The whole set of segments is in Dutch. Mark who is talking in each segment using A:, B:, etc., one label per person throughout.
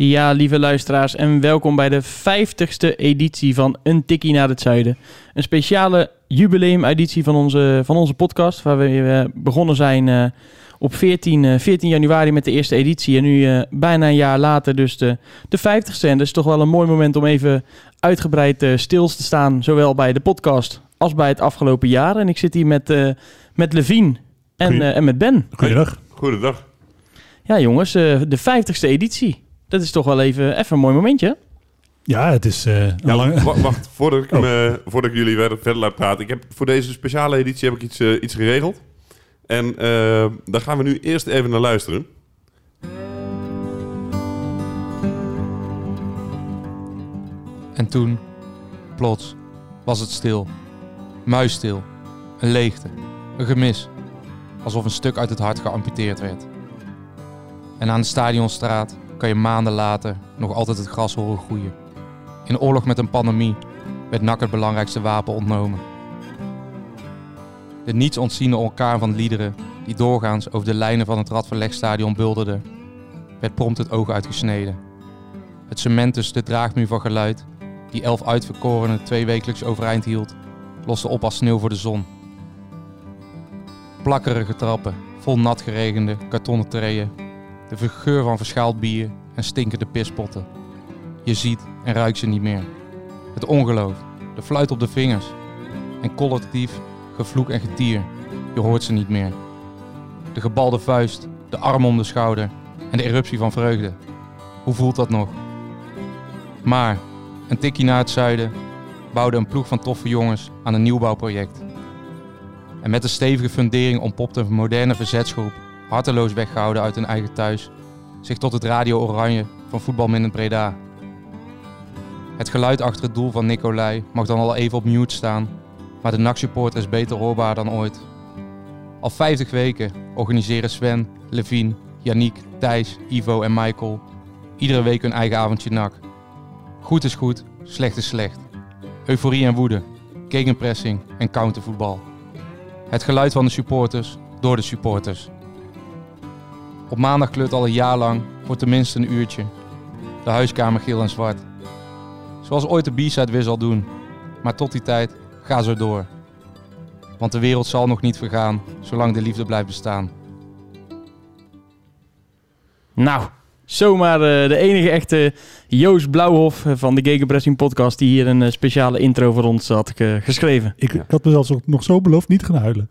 A: Ja, lieve luisteraars, en welkom bij de 50ste editie van Een Tikkie naar het Zuiden. Een speciale jubileumeditie van onze, van onze podcast, waar we eh, begonnen zijn eh, op 14, eh, 14 januari met de eerste editie. En nu eh, bijna een jaar later dus de, de 50ste. En dat is toch wel een mooi moment om even uitgebreid eh, stil te staan, zowel bij de podcast als bij het afgelopen jaar. En ik zit hier met, eh met Levien en, eh, en met Ben.
B: Goeiedag.
C: Goedendag.
A: Ja jongens, eh, de 50ste editie. Dat is toch wel even, even een mooi momentje.
B: Ja, het is eh,
C: Ja,
B: lange...
C: wa- wacht, voordat ik,
B: Oh.
C: me- voordat ik jullie verder, verder laat praten. Ik heb voor deze speciale editie heb ik iets, eh, iets geregeld. En eh, daar gaan we nu eerst even naar luisteren.
D: En toen, plots, was het stil. Muisstil. Een leegte. Een gemis. Alsof een stuk uit het hart geamputeerd werd. En aan de stadionstraat kan je maanden later nog altijd het gras horen groeien. In oorlog met een pandemie werd NAC het belangrijkste wapen ontnomen. De niets ontziende orkaan van liederen die doorgaans over de lijnen van het Radverlegstadion bulderden, werd prompt het oog uitgesneden. Het cement de draagmuur van geluid die elf uitverkorenen twee wekelijks overeind hield, loste op als sneeuw voor de zon. Plakkerige trappen, vol nat geregende kartonnen treien, de vergeur van verschaald bier en stinkende pispotten. Je ziet en ruikt ze niet meer. Het ongeloof, de fluit op de vingers en collectief gevloek en getier, je hoort ze niet meer. De gebalde vuist, de arm om de schouder en de eruptie van vreugde. Hoe voelt dat nog? Maar een tikkie naar het zuiden bouwde een ploeg van toffe jongens aan een nieuwbouwproject. En met een stevige fundering ontpopte een moderne verzetsgroep, harteloos weggehouden uit hun eigen thuis, zich tot het Radio Oranje van voetbalminnend Breda. Het geluid achter het doel van Nicolai mag dan al even op mute staan, maar de NAC-supporter is beter hoorbaar dan ooit. Al 50 weken organiseren Sven, Levine, Yannick, Thijs, Ivo en Michael iedere week hun eigen avondje NAC. Goed is goed, slecht is slecht. Euforie en woede, gegenpressing en countervoetbal. Het geluid van de supporters door de supporters. Op maandag kleurt al een jaar lang voor tenminste een uurtje. De huiskamer geel en zwart. Zoals ooit de B-side weer zal doen. Maar tot die tijd, ga zo door. Want de wereld zal nog niet vergaan, zolang de liefde blijft bestaan.
A: Nou, zomaar eh, de enige echte Joost Blauwhof van de Gegenpressing podcast... die hier een eh, speciale intro voor ons had eh, geschreven.
B: Ik, ik had mezelf nog zo beloofd niet te gaan huilen.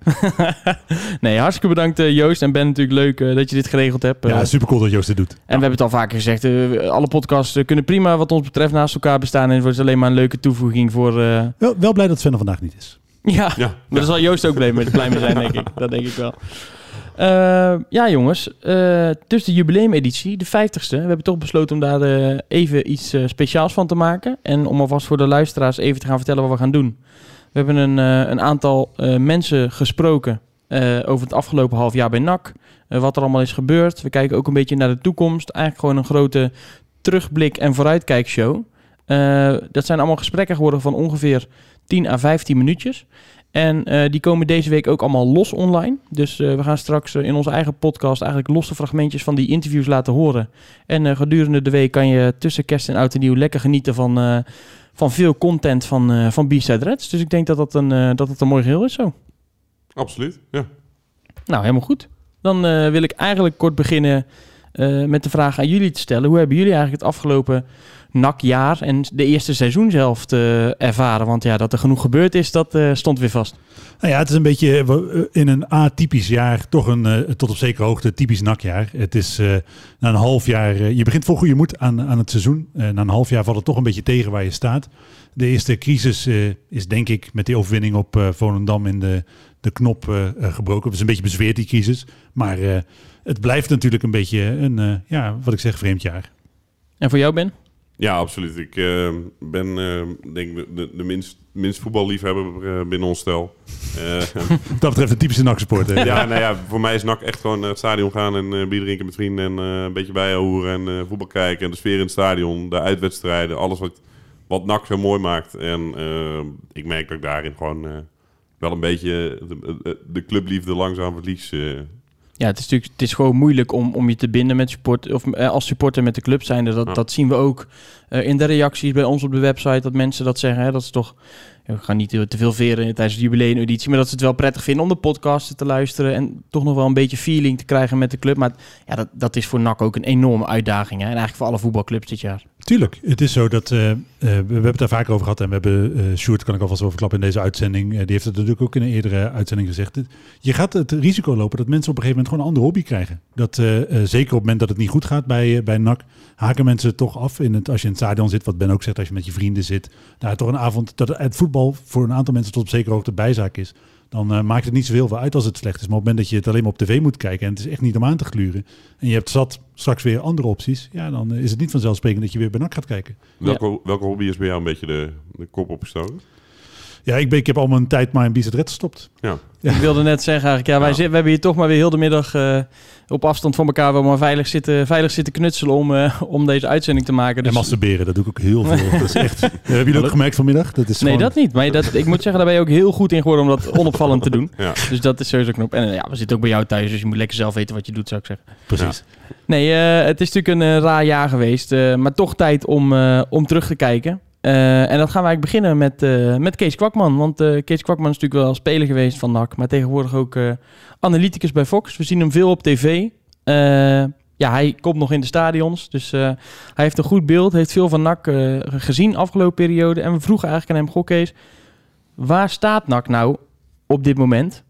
A: nee, hartstikke bedankt eh, Joost. En Ben natuurlijk leuk eh, dat je dit geregeld hebt.
B: Ja, super cool dat Joost dit doet.
A: en we hebben het al vaker gezegd, alle podcasts kunnen prima wat ons betreft naast elkaar bestaan. En het wordt alleen maar een leuke toevoeging voor... eh,
B: Wel, wel blij dat Sven er vandaag niet is.
A: ja,
C: Ja,
A: maar daar zal Joost ook blij mee, blij mee zijn, denk ik. Dat denk ik wel. Eh, ja, jongens. eh dus de jubileumeditie, de 50ste. We hebben toch besloten om daar eh, even iets speciaals van te maken. En om alvast voor de luisteraars even te gaan vertellen wat we gaan doen. We hebben een, een aantal mensen gesproken over het afgelopen half jaar bij NAC. wat er allemaal is gebeurd. We kijken ook een beetje naar de toekomst. Eigenlijk gewoon een grote terugblik- en vooruitkijkshow. Dat zijn allemaal gesprekken geworden van ongeveer 10 à 15 minuutjes. En eh, die komen deze week ook allemaal los online. Dus eh, we gaan straks eh, in onze eigen podcast eigenlijk losse fragmentjes van die interviews laten horen. En gedurende de week kan je tussen kerst en oud en nieuw lekker genieten van, van veel content van, van B-Side Reds. Dus ik denk dat dat een, dat het een mooi geheel is zo.
C: absoluut. Ja.
A: Nou, helemaal goed. Dan wil ik eigenlijk kort beginnen met de vraag aan jullie te stellen. Hoe hebben jullie eigenlijk het afgelopen NAC-jaar en de eerste seizoenshelft eh ervaren? Want ja, dat er genoeg gebeurd is, dat eh, stond weer vast.
B: Nou ja, het is een beetje eh, in een atypisch jaar toch een tot op zekere hoogte typisch nakjaar. Het is na een half jaar, je begint vol goede moed aan, aan het seizoen. Na een half jaar valt het toch een beetje tegen waar je staat. De eerste crisis is denk ik met die overwinning op Volendam in de de knop gebroken. Het is een beetje bezweerd die crisis. Maar het blijft natuurlijk een beetje een, ja, wat ik zeg, vreemd jaar.
A: En voor jou, Ben?
C: Ja, absoluut. Ik eh, ben eh, denk de, de minst, minst voetballiefhebber eh, binnen ons stel.
B: Dat betreft een typische NAC-supporter.
C: ja, nou ja, voor mij is NAC echt gewoon naar het stadion gaan en bier drinken met vrienden en een beetje bijhouden en voetbal kijken en de sfeer in het stadion, de uitwedstrijden, alles wat, wat NAC zo mooi maakt. En ik merk dat ik daarin gewoon wel een beetje de, de- de clubliefde langzaam verlies.
A: Ja, het is natuurlijk het is gewoon moeilijk om, om je te binden met support of eh, als supporter met de club zijnde. Dat,
C: Ja.
A: dat zien we ook eh, in de reacties bij ons op de website. Dat mensen dat zeggen. Hè, dat is toch. ja, We gaan niet te te veel veren tijdens de jubileumeditie. Maar dat ze het wel prettig vinden om de podcasten te luisteren. En toch nog wel een beetje feeling te krijgen met de club. Maar ja, dat, dat is voor NAC ook een enorme uitdaging. Hè? En eigenlijk voor alle voetbalclubs dit jaar.
B: Tuurlijk, het is zo dat eh, eh, we, hebben het daar vaker over gehad en we hebben eh Sjoerd, kan ik alvast overklappen in deze uitzending, die heeft het natuurlijk ook in een eerdere uitzending gezegd. Je gaat het risico lopen dat mensen op een gegeven moment gewoon een andere hobby krijgen. Dat zeker op het moment dat het niet goed gaat bij, bij NAC, haken mensen toch af in het, als je in het stadion zit, wat Ben ook zegt, als je met je vrienden zit, daar toch een avond, dat het voetbal voor een aantal mensen tot op zekere hoogte bijzaak is. Dan eh, maakt het niet zoveel veel uit als het slecht is. Maar op het moment dat je het alleen maar op tv moet kijken en het is echt niet om aan te gluren. En je hebt zat straks weer andere opties. Ja, dan eh, is het niet vanzelfsprekend dat je weer bij NAC gaat kijken.
C: Welke, welke hobby is bij jou een beetje de, de kop opgestoken?
B: Ja, ik, ben, ik heb al mijn tijd maar in Bizet gestopt.
C: Ja.
A: Ik wilde net zeggen eigenlijk, ja, wij,
C: Ja.
A: zit- we hebben hier toch maar weer heel de middag eh, op afstand van elkaar wel maar veilig zitten, veilig zitten knutselen om, eh, om deze uitzending te maken.
B: En
A: Dus,
B: masturberen, dat doe ik ook heel veel. dat is echt, Eh, hebben jullie ook gemerkt vanmiddag? Dat is
A: nee,
B: gewoon-
A: dat niet. Maar dat, ik moet zeggen, daar ben je ook heel goed in geworden om dat onopvallend te doen.
C: Ja.
A: Dus dat is sowieso knop. En eh, ja, we zitten ook bij jou thuis, dus je moet lekker zelf weten wat je doet, zou ik zeggen.
B: Precies.
A: Nee, eh, het is natuurlijk een raar jaar geweest, eh, maar toch tijd om, eh, om terug te kijken. Eh, en dat gaan we eigenlijk beginnen met, eh, met Kees Kwakman. Want eh, Kees Kwakman is natuurlijk wel speler geweest van NAC, maar tegenwoordig ook analyticus bij Fox. We zien hem veel op tv. Ja, hij komt nog in de stadions, dus hij heeft een goed beeld, heeft veel van NAC gezien afgelopen periode. En we vroegen eigenlijk aan hem, goh Kees, waar staat NAC nou op dit moment?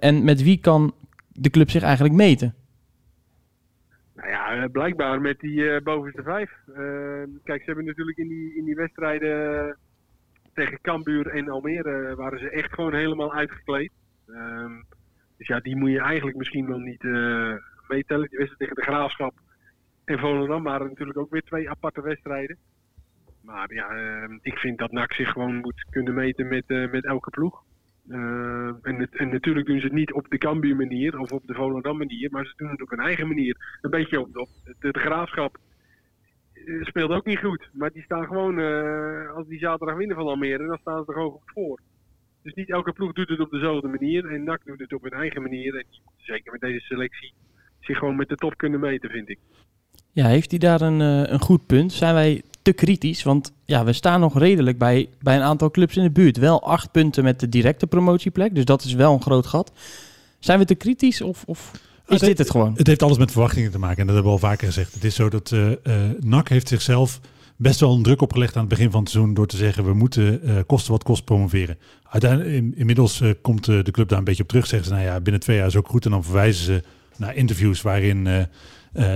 A: En met wie kan de club zich eigenlijk meten?
E: Eh, blijkbaar met die eh, bovenste vijf. Eh, kijk, ze hebben natuurlijk in die, in die wedstrijden tegen Cambuur en Almere waren ze echt gewoon helemaal uitgekleed. Ehm, dus ja, die moet je eigenlijk misschien wel niet meetellen. Die wedstrijd tegen de Graafschap en Volendam waren natuurlijk ook weer twee aparte wedstrijden. Maar ja, ehm, ik vind dat NAC zich gewoon moet kunnen meten met, met elke ploeg. Eh, en, natuurlijk doen ze het niet op de Cambuur manier of op de Volendam manier, maar ze doen het op hun eigen manier. Een beetje op, op de, graafschap eh, speelt ook niet goed. Maar die staan gewoon, eh, als die zaterdag winnen van Almere, dan staan ze er gewoon goed voor. Dus niet elke ploeg doet het op dezelfde manier. En NAC doet het op hun eigen manier. En zeker met deze selectie zich gewoon met de top kunnen meten, vind ik.
A: Ja, heeft hij daar een, een goed punt? Zijn wij te kritisch? Want ja, we staan nog redelijk bij, bij een aantal clubs in de buurt. Wel acht punten met de directe promotieplek, dus dat is wel een groot gat. Zijn we te kritisch of, of is dit het gewoon?
B: Het heeft alles met verwachtingen te maken. En dat hebben we al vaker gezegd. Het is zo dat eh eh, NAC heeft zichzelf best wel een druk opgelegd aan het begin van het seizoen. Door te zeggen, we moeten eh, kosten wat kost promoveren. Uiteindelijk, in- inmiddels komt de club daar een beetje op terug. Zeggen ze, nou ja, binnen twee jaar is ook goed. En dan verwijzen ze naar interviews waarin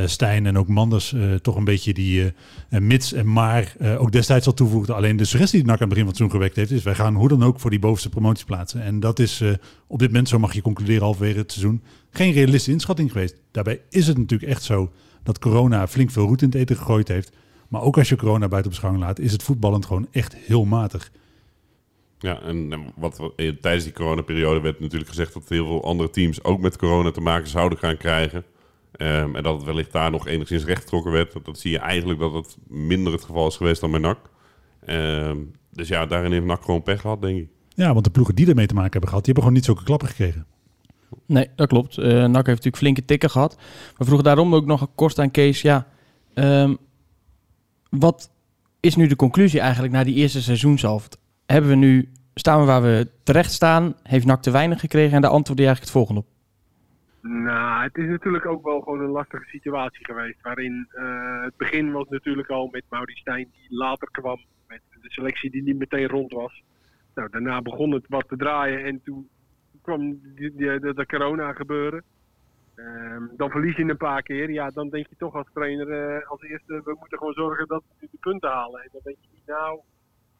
B: Stijn en ook Manders eh, toch een beetje die eh, eh, mits en maar eh, ook destijds al toevoegden. Alleen de suggestie die NAC aan het begin van het seizoen gewekt heeft, is wij gaan hoe dan ook voor die bovenste promotieplaatsen. En dat is eh, op dit moment, zo mag je concluderen halverwege het seizoen, geen realistische inschatting geweest. Daarbij is het natuurlijk echt zo dat corona flink veel roet in het eten gegooid heeft. Maar ook als je corona buiten beschouwing laat, is het voetballend gewoon echt heel matig.
C: Ja, en wat eh, tijdens die coronaperiode werd natuurlijk gezegd dat heel veel andere teams ook met corona te maken zouden gaan krijgen. Ehm, en dat het wellicht daar nog enigszins rechtgetrokken werd. Dat, dat zie je eigenlijk dat het minder het geval is geweest dan bij NAC. Ehm, dus ja, daarin heeft NAC gewoon pech gehad, denk ik.
B: Ja, want de ploegen die ermee te maken hebben gehad, die hebben gewoon niet zulke klappen gekregen.
A: Nee, dat klopt. Eh NAC heeft natuurlijk flinke tikken gehad. We vroegen daarom ook nog kort aan Kees, ja, ehm, wat is nu de conclusie eigenlijk na die eerste seizoenshelft? Hebben we nu, staan we waar we terecht staan? Heeft NAC te weinig gekregen? En daar antwoordde je eigenlijk het volgende op.
E: Nou, het is natuurlijk ook wel gewoon een lastige situatie geweest. Waarin eh, het begin was natuurlijk al met Maurice Stijn die later kwam. Met de selectie die niet meteen rond was. Nou, daarna begon het wat te draaien en toen kwam de corona gebeuren. Ehm, dan verlies je een paar keer. Ja, dan denk je toch als trainer eh, als eerste, we moeten gewoon zorgen dat we de punten halen. En dan denk je niet, nou,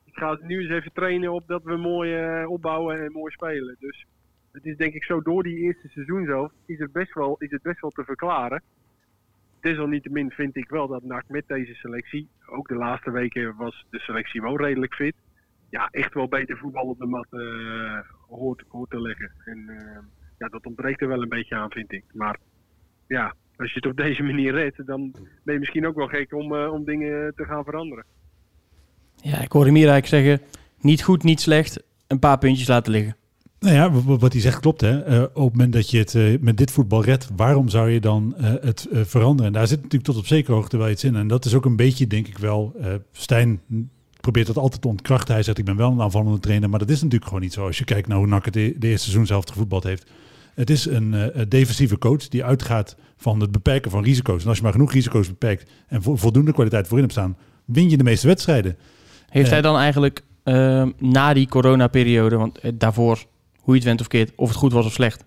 E: ik ga nu eens even trainen op dat we mooi eh, opbouwen en mooi spelen. Dus het is denk ik zo door die eerste seizoen zelf, is het best wel, is het best wel te verklaren. Desalniettemin vind ik wel dat NAC met deze selectie, ook de laatste weken was de selectie wel redelijk fit. Ja, echt wel beter voetbal op de mat eh, hoort, te leggen. En eh, ja, dat ontbreekt er wel een beetje aan, vind ik. Maar ja, als je het op deze manier redt, dan ben je misschien ook wel gek om, eh, om dingen te gaan veranderen.
A: Ja, ik hoorde Mier eigenlijk zeggen, niet goed, niet slecht, een paar puntjes laten liggen.
B: Nou ja, wat hij zegt klopt. Hè. Eh, op het moment dat je het eh, met dit voetbal redt, waarom zou je dan eh, het veranderen? En daar zit natuurlijk tot op zekere hoogte wel iets in. En dat is ook een beetje, denk ik wel, Stijn probeert dat altijd te ontkrachten. Hij zegt, ik ben wel een aanvallende trainer, maar dat is natuurlijk gewoon niet zo. Als je kijkt naar hoe NAC het de, de eerste seizoen zelf gevoetbald heeft. Het is een defensieve coach die uitgaat van het beperken van risico's. En als je maar genoeg risico's beperkt en vo- voldoende kwaliteit voorin hebt staan, win je de meeste wedstrijden.
A: Heeft hij dan eigenlijk ehm, na die coronaperiode, want daarvoor, hoe je het went of keert, of het goed was of slecht,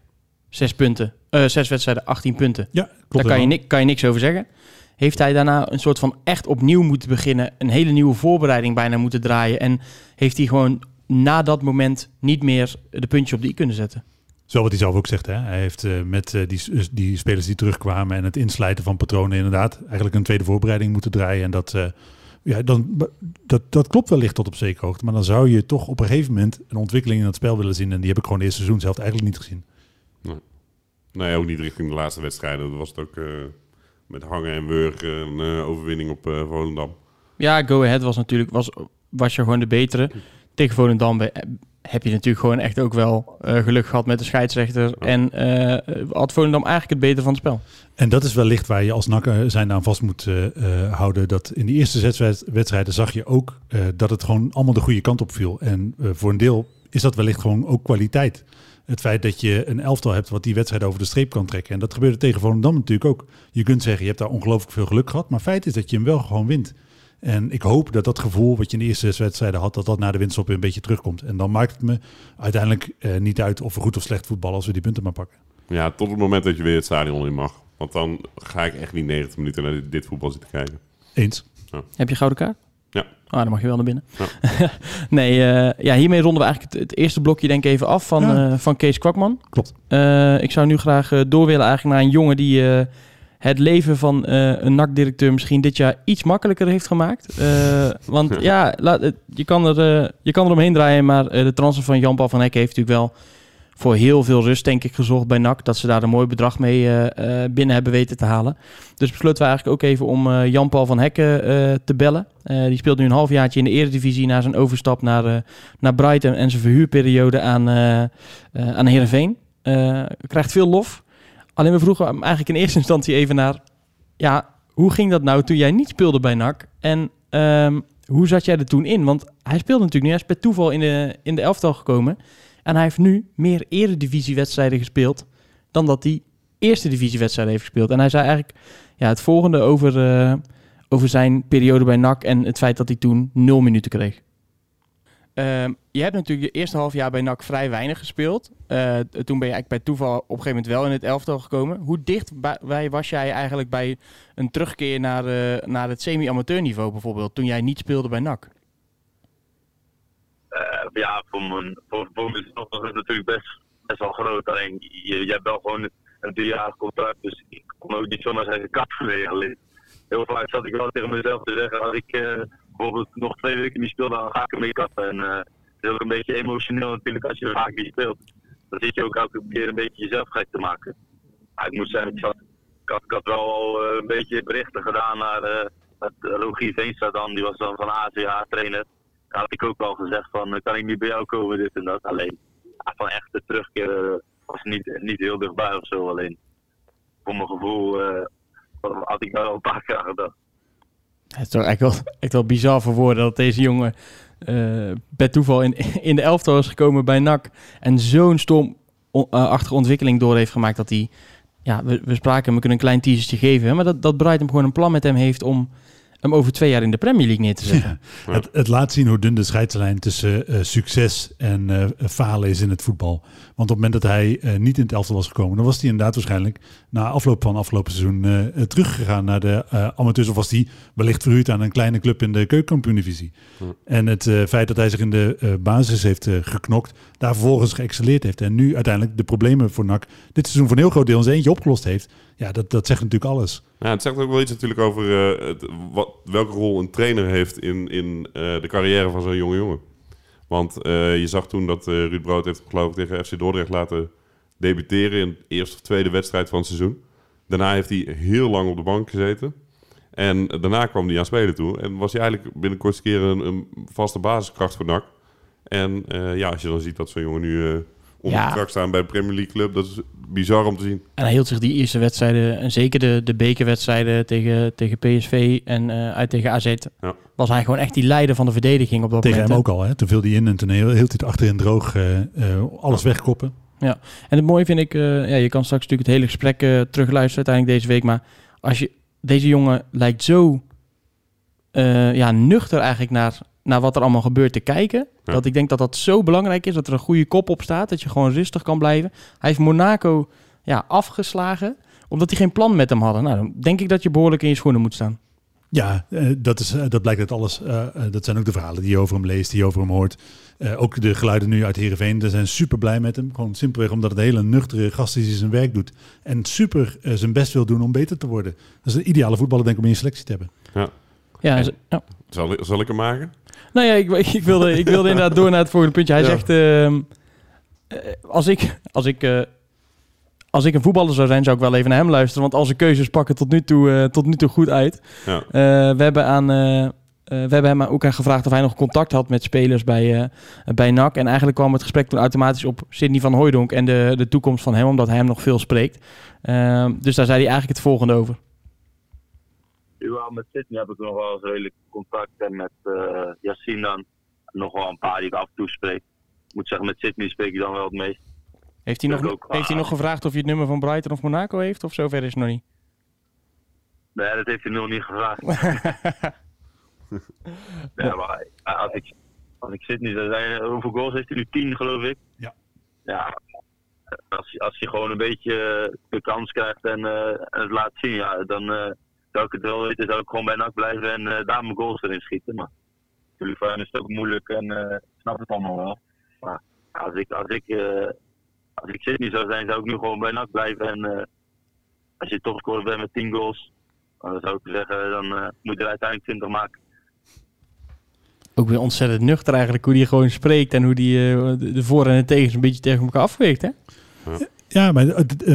A: zes punten, eh, zes wedstrijden, 18 punten.
B: Ja, klopt.
A: Daar kan je,
B: helemaal.
A: ni- kan je niks over zeggen. Heeft hij daarna een soort van echt opnieuw moeten beginnen, een hele nieuwe voorbereiding bijna moeten draaien en heeft hij gewoon na dat moment niet meer de puntjes op de i kunnen zetten?
B: Zo wat hij zelf ook zegt. Hè? Hij heeft eh, met eh, die, die spelers die terugkwamen en het inslijten van patronen inderdaad eigenlijk een tweede voorbereiding moeten draaien. En dat, ja, dan, dat, dat klopt wellicht tot op zekere hoogte. Maar dan zou je toch op een gegeven moment een ontwikkeling in het spel willen zien. En die heb ik gewoon de eerste seizoen zelf eigenlijk niet gezien.
C: Nee, ook niet richting de laatste wedstrijden. Dat was het ook eh, met hangen en wurgen een eh, overwinning op eh Volendam.
A: Ja, Go Ahead was natuurlijk was, was je gewoon de betere. Tegen Volendam heb je natuurlijk gewoon echt ook wel eh, geluk gehad met de scheidsrechter. En eh, had Volendam eigenlijk het beter van het spel.
B: En dat is wellicht waar je als nakker zijn aan vast moet eh, eh, houden. Dat in die eerste wedstrijden zag je ook eh, dat het gewoon allemaal de goede kant op viel. En eh, voor een deel is dat wellicht gewoon ook kwaliteit. Het feit dat je een elftal hebt wat die wedstrijd over de streep kan trekken. En dat gebeurde tegen Volendam natuurlijk ook. Je kunt zeggen, je hebt daar ongelooflijk veel geluk gehad. Maar feit is dat je hem wel gewoon wint. En ik hoop dat dat gevoel wat je in de eerste zes wedstrijden had, dat dat na de winststop weer een beetje terugkomt. En dan maakt het me uiteindelijk eh, niet uit of we goed of slecht voetballen als we die punten maar pakken.
C: Ja, tot het moment dat je weer het stadion in mag. Want dan ga ik echt niet 90 minuten naar dit, dit voetbal zitten kijken.
B: Eens.
A: Heb je gouden kaart?
C: Ja.
A: Ah, dan mag je wel naar binnen. nee, eh, ja, hiermee ronden we eigenlijk het, het eerste blokje denk ik even af van,
B: Ja.
A: eh, van Kees Kwakman.
B: Klopt.
A: Eh, ik zou nu graag door willen eigenlijk naar een jongen die eh, het leven van eh, een NAC-directeur misschien dit jaar iets makkelijker heeft gemaakt. Eh, want ja, laat, je, kan er, eh, je kan er omheen draaien, maar de transfer van Jan-Paul van Hek heeft natuurlijk wel voor heel veel rust denk ik gezorgd bij NAC. Dat ze daar een mooi bedrag mee binnen hebben weten te halen. Dus besloten we eigenlijk ook even om Jan-Paul van Hekken te bellen. Die speelt nu een halfjaartje in de eredivisie na zijn overstap naar, naar Brighton en zijn verhuurperiode aan, aan Heerenveen. Krijgt veel lof. Alleen we vroegen hem eigenlijk in eerste instantie even naar... Ja, hoe ging dat nou toen jij niet speelde bij NAC? En ehm, hoe zat jij er toen in? Want hij speelde natuurlijk niet. Hij is per toeval in de, in de elftal gekomen. En hij heeft nu meer eredivisiewedstrijden gespeeld... dan dat hij eerste divisiewedstrijden heeft gespeeld. En hij zei eigenlijk ja, het volgende over, eh, over zijn periode bij NAC... en het feit dat hij toen nul minuten kreeg. Ehm, je hebt natuurlijk je eerste half jaar bij NAC vrij weinig gespeeld. Eh, toen ben je eigenlijk bij toeval op een gegeven moment wel in het elftal gekomen. Hoe dichtbij was jij eigenlijk bij een terugkeer naar, eh, naar het semi-amateurniveau bijvoorbeeld... toen jij niet speelde bij NAC?
F: Eh, ja, voor mijn voor, voor was het natuurlijk best, best wel groot. Alleen je, je hebt wel gewoon een driejarig contract, dus ik kon ook niet zomaar zeggen kat. Alleen heel vaak zat ik wel tegen mezelf te zeggen, als ik bijvoorbeeld nog twee weken niet speel, dan ga ik ermee kappen. En het is ook een beetje emotioneel natuurlijk als je er vaak niet speelt. Dan zit je ook elke keer een beetje jezelf gek te maken. Maar ik moet zeggen, ik, had, ik, had, wel al eh, een beetje berichten gedaan naar eh met Rogier Veenstra dan, die was dan van ACH trainer daar had ik ook al gezegd van, kan ik niet bij jou komen, dit en dat. Alleen, van echte terugkeer eh, was niet, niet heel dichtbij of zo. Alleen, voor mijn gevoel had ik daar al een paar keer aan gedacht.
A: Het is toch eigenlijk wel, echt wel bizar voor woorden dat deze jongen per toeval in, in de elftal is gekomen bij NAC. En zo'n stormachtige ontwikkeling door heeft gemaakt dat hij... Ja, we, we spraken hem, we kunnen een klein teasertje geven. Maar dat, dat Brighton gewoon een plan met hem heeft om hem over twee jaar in de Premier League neer te zetten.
B: Ja. Het, het, laat zien hoe dun de scheidslijn tussen uh, succes en uh, falen is in het voetbal. Want op het moment dat hij uh, niet in het elftal was gekomen, dan was hij inderdaad waarschijnlijk na afloop van afgelopen seizoen teruggegaan naar de amateurs. Of was hij wellicht verhuurd aan een kleine club in de keukenkampioen-divisie. En het feit dat hij zich in de basis heeft geknokt, daar vervolgens geëxceleerd heeft. En nu uiteindelijk de problemen voor NAC dit seizoen voor een heel groot deel eens eentje opgelost heeft. Ja, dat, dat zegt natuurlijk alles.
C: Ja, het zegt ook wel iets natuurlijk over het, wat, welke rol een trainer heeft in, in uh, de carrière van zo'n jonge jongen. Want uh, je zag toen dat Ruud Brood heeft geloof ik tegen FC Dordrecht laten debuteren in de eerste of tweede wedstrijd van het seizoen. Daarna heeft hij heel lang op de bank gezeten. En daarna kwam hij aan spelen toe. En was hij eigenlijk binnen kortste keer een, een vaste basiskracht voor NAC. En ja, als je dan ziet dat zo'n jongen nu onder ja. contract staan bij een Premier League club. Dat is bizar om te zien.
A: En hij hield zich die eerste wedstrijden, en zeker de, de bekerwedstrijden tegen, tegen PSV en uh, uit tegen AZ, ja. was hij gewoon echt die leider van de verdediging op dat
B: tegen
A: moment.
B: Tegen hem ook al, hè? toen viel hij in en toen hield hij het achterin droog uh, uh, alles wegkoppen.
A: Ja, en het mooie vind ik, ja, je kan straks natuurlijk het hele gesprek terugluisteren uiteindelijk deze week, maar als je, deze jongen lijkt zo ja, nuchter eigenlijk naar naar wat er allemaal gebeurt te kijken. Dat ik denk dat dat zo belangrijk is, dat er een goede kop op staat, dat je gewoon rustig kan blijven. Hij heeft Monaco ja, afgeslagen, omdat hij geen plan met hem hadden. Nou, dan denk ik dat je behoorlijk in je schoenen moet staan.
B: Ja, uh, dat, is, uh, dat blijkt uit alles. Uh, dat zijn ook de verhalen die je over hem leest, die je over hem hoort. ook de geluiden nu uit Heerenveen, Ze zijn super blij met hem. Gewoon simpelweg omdat het een hele nuchtere gast is die zijn werk doet. En super zijn best wil doen om beter te worden. Dat is een ideale voetballer denk ik om in je selectie te hebben.
C: Ja.
A: Ja, en, ja.
C: Zal, zal ik hem maken?
A: Nou ja, ik, ik, wilde, ik wilde inderdaad door naar het volgende puntje. Hij zegt, uh, als ik, als ik, uh, als ik een voetballer zou zijn, zou ik wel even naar hem luisteren. Want al zijn keuzes pakken tot nu toe, uh, tot nu toe goed uit. Ja. we hebben aan... we hebben hem ook aan gevraagd of hij nog contact had met spelers bij, bij NAC. En eigenlijk kwam het gesprek toen automatisch op Sidney van Hooijdonk en de, de toekomst van hem, omdat hij hem nog veel spreekt. Ehm, dus daar zei hij eigenlijk het volgende over
F: überhaupt met Sydney heb ik nog wel eens redelijk contact. En met uh, Yassine dan nog wel een paar die ik af en toe spreek. Ik moet zeggen, met Sydney spreek ik dan wel het meest.
A: Heeft hij, nog, heeft hij nog gevraagd of je het nummer van Brighton of Monaco heeft? Of zover is het nog niet?
F: Nee, dat heeft hij nog niet gevraagd. ja, maar als ik, als ik Sydney zou zijn, hoeveel goals heeft hij nu? 10 geloof ik?
B: Ja.
F: Ja, als, als je gewoon een beetje de kans krijgt en, uh, en het laat zien, ja, dan, uh, zou ik het wel weten, zou ik gewoon bij NAC blijven en uh, daar mijn goals erin schieten. Maar natuurlijk voor is het ook moeilijk en uh, snap het allemaal wel. Maar als ik, als ik, uh, als ik Sydney zou zijn, zou ik nu gewoon bij NAC blijven. En als je topscorer bent met 10 goals, dan zou ik zeggen, dan moet je er uiteindelijk 20 maken.
A: Ook weer ontzettend nuchter eigenlijk hoe die gewoon spreekt en hoe die de voor- en de tegens een beetje tegen elkaar afweegt, hè?
B: Ja. Ja, maar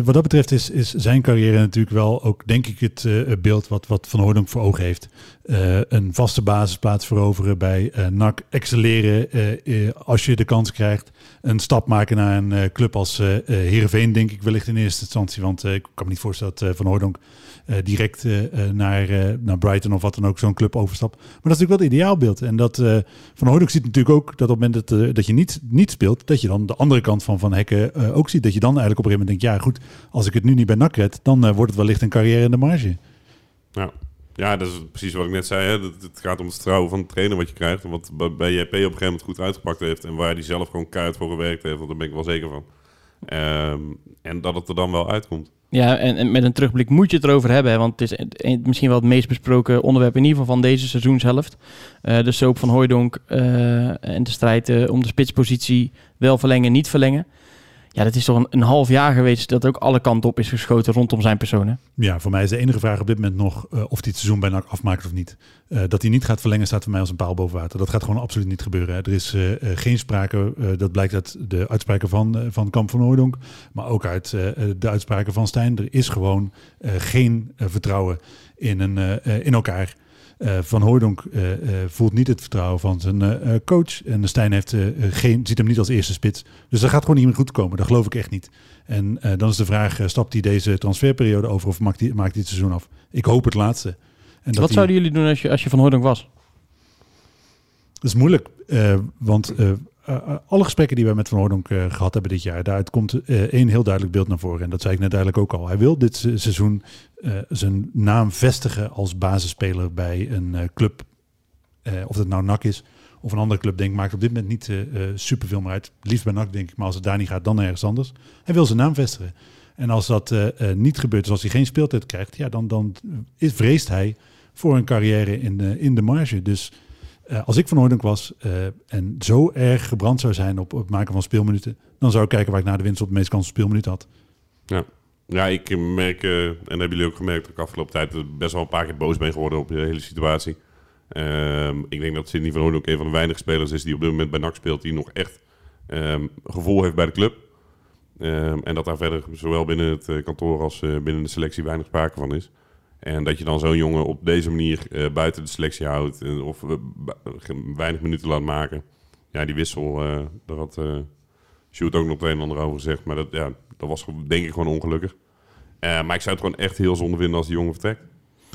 B: wat dat betreft is, is zijn carrière natuurlijk wel ook, denk ik, het uh, beeld wat, wat Van Hoornhoek voor ogen heeft. Uh, een vaste basisplaats veroveren bij uh, NAC, excelleren als je de kans krijgt. Een stap maken naar een club als Heerenveen, denk ik wellicht in eerste instantie. Want ik kan me niet voorstellen dat Van Hoornhoek direct naar, naar Brighton of wat dan ook zo'n club overstapt. Maar dat is natuurlijk wel het ideaalbeeld. En dat Van Hoornhoek ziet natuurlijk ook dat op het moment dat, dat je niet, niet speelt, dat je dan de andere kant van Van Hekken ook ziet. Dat je dan eigenlijk op een gegeven moment denkt, ja goed, als ik het nu niet bij NAC red, dan wordt het wellicht een carrière in de marge.
C: Ja. Ja, dat is precies wat ik net zei. Hè. Het, gaat om het vertrouwen van de trainer wat je krijgt. En wat bij JP op een gegeven moment goed uitgepakt heeft. En waar hij zelf gewoon keihard voor gewerkt heeft. Want daar ben ik wel zeker van. Um, en dat het er dan wel uitkomt.
A: Ja, en, met een terugblik moet je het erover hebben. Hè, want het is misschien wel het meest besproken onderwerp in ieder geval van deze seizoenshelft. Uh, de soap van Hooijdonk uh, en de strijd uh, om de spitspositie wel verlengen, niet verlengen. Ja, dat is toch een, een, half jaar geweest dat ook alle kanten op is geschoten rondom zijn persoon. Hè?
B: Ja, voor mij is de enige vraag op dit moment nog uh, of hij het seizoen bijna afmaakt of niet. Uh, dat hij niet gaat verlengen staat voor mij als een paal boven water. Dat gaat gewoon absoluut niet gebeuren. Hè. Er is uh, geen sprake, dat blijkt uit de uitspraken van, van Kamp van Oordonk, maar ook uit de uitspraken van Stijn. Er is gewoon geen vertrouwen in, een, in elkaar. Uh, van Hooydonk uh, uh, voelt niet het vertrouwen van zijn coach. En de Stijn heeft, geen, ziet hem niet als eerste spits. Dus dat gaat gewoon niet meer goed komen. Dat geloof ik echt niet. En dan is de vraag, stapt hij deze transferperiode over of maakt hij, maakt hij het seizoen af? Ik hoop het laatste.
A: En Wat zouden jullie doen als je, als je van Hooydonk was?
B: Dat is moeilijk. want eh, eh, alle gesprekken die wij met Van Hooydonk eh, gehad hebben dit jaar, daaruit komt één heel duidelijk beeld naar voren. En dat zei ik net eigenlijk ook al. Hij wil dit se- seizoen zijn naam vestigen als basisspeler bij een club. Of het nou NAC is of een andere club, denk ik, maakt op dit moment niet superveel meer uit. Liefst bij NAC, denk ik, maar als het daar niet gaat, dan ergens anders. Hij wil zijn naam vestigen. En als dat niet gebeurt, dus als hij geen speeltijd krijgt, ja, dan, dan vreest hij voor een carrière in de, in de marge. Dus eh, als ik van Hooydonk was eh, en zo erg gebrand zou zijn op, op het maken van speelminuten, dan zou ik kijken waar ik na de winst op de meeste kans op speelminuten had.
C: Ja, ik eh, merk, eh, en hebben jullie ook gemerkt, dat ik afgelopen tijd best wel een paar keer boos ben geworden op de hele situatie. Ehm, ik denk dat Sidney van Hoorn ook een van de weinige spelers is die op dit moment bij NAC speelt, die nog echt ehm, gevoel heeft bij de club. Ehm, en dat daar verder zowel binnen het kantoor als binnen de selectie weinig sprake van is. En dat je dan zo'n jongen op deze manier eh, buiten de selectie houdt eh, of eh, weinig minuten laat maken. Ja, die wissel, eh daar had eh Sjoerd ook nog het een en ander over gezegd. Maar dat, ja, dat was denk ik gewoon ongelukkig. Eh, maar ik zou het gewoon echt heel zonde vinden als die jongen vertrekt.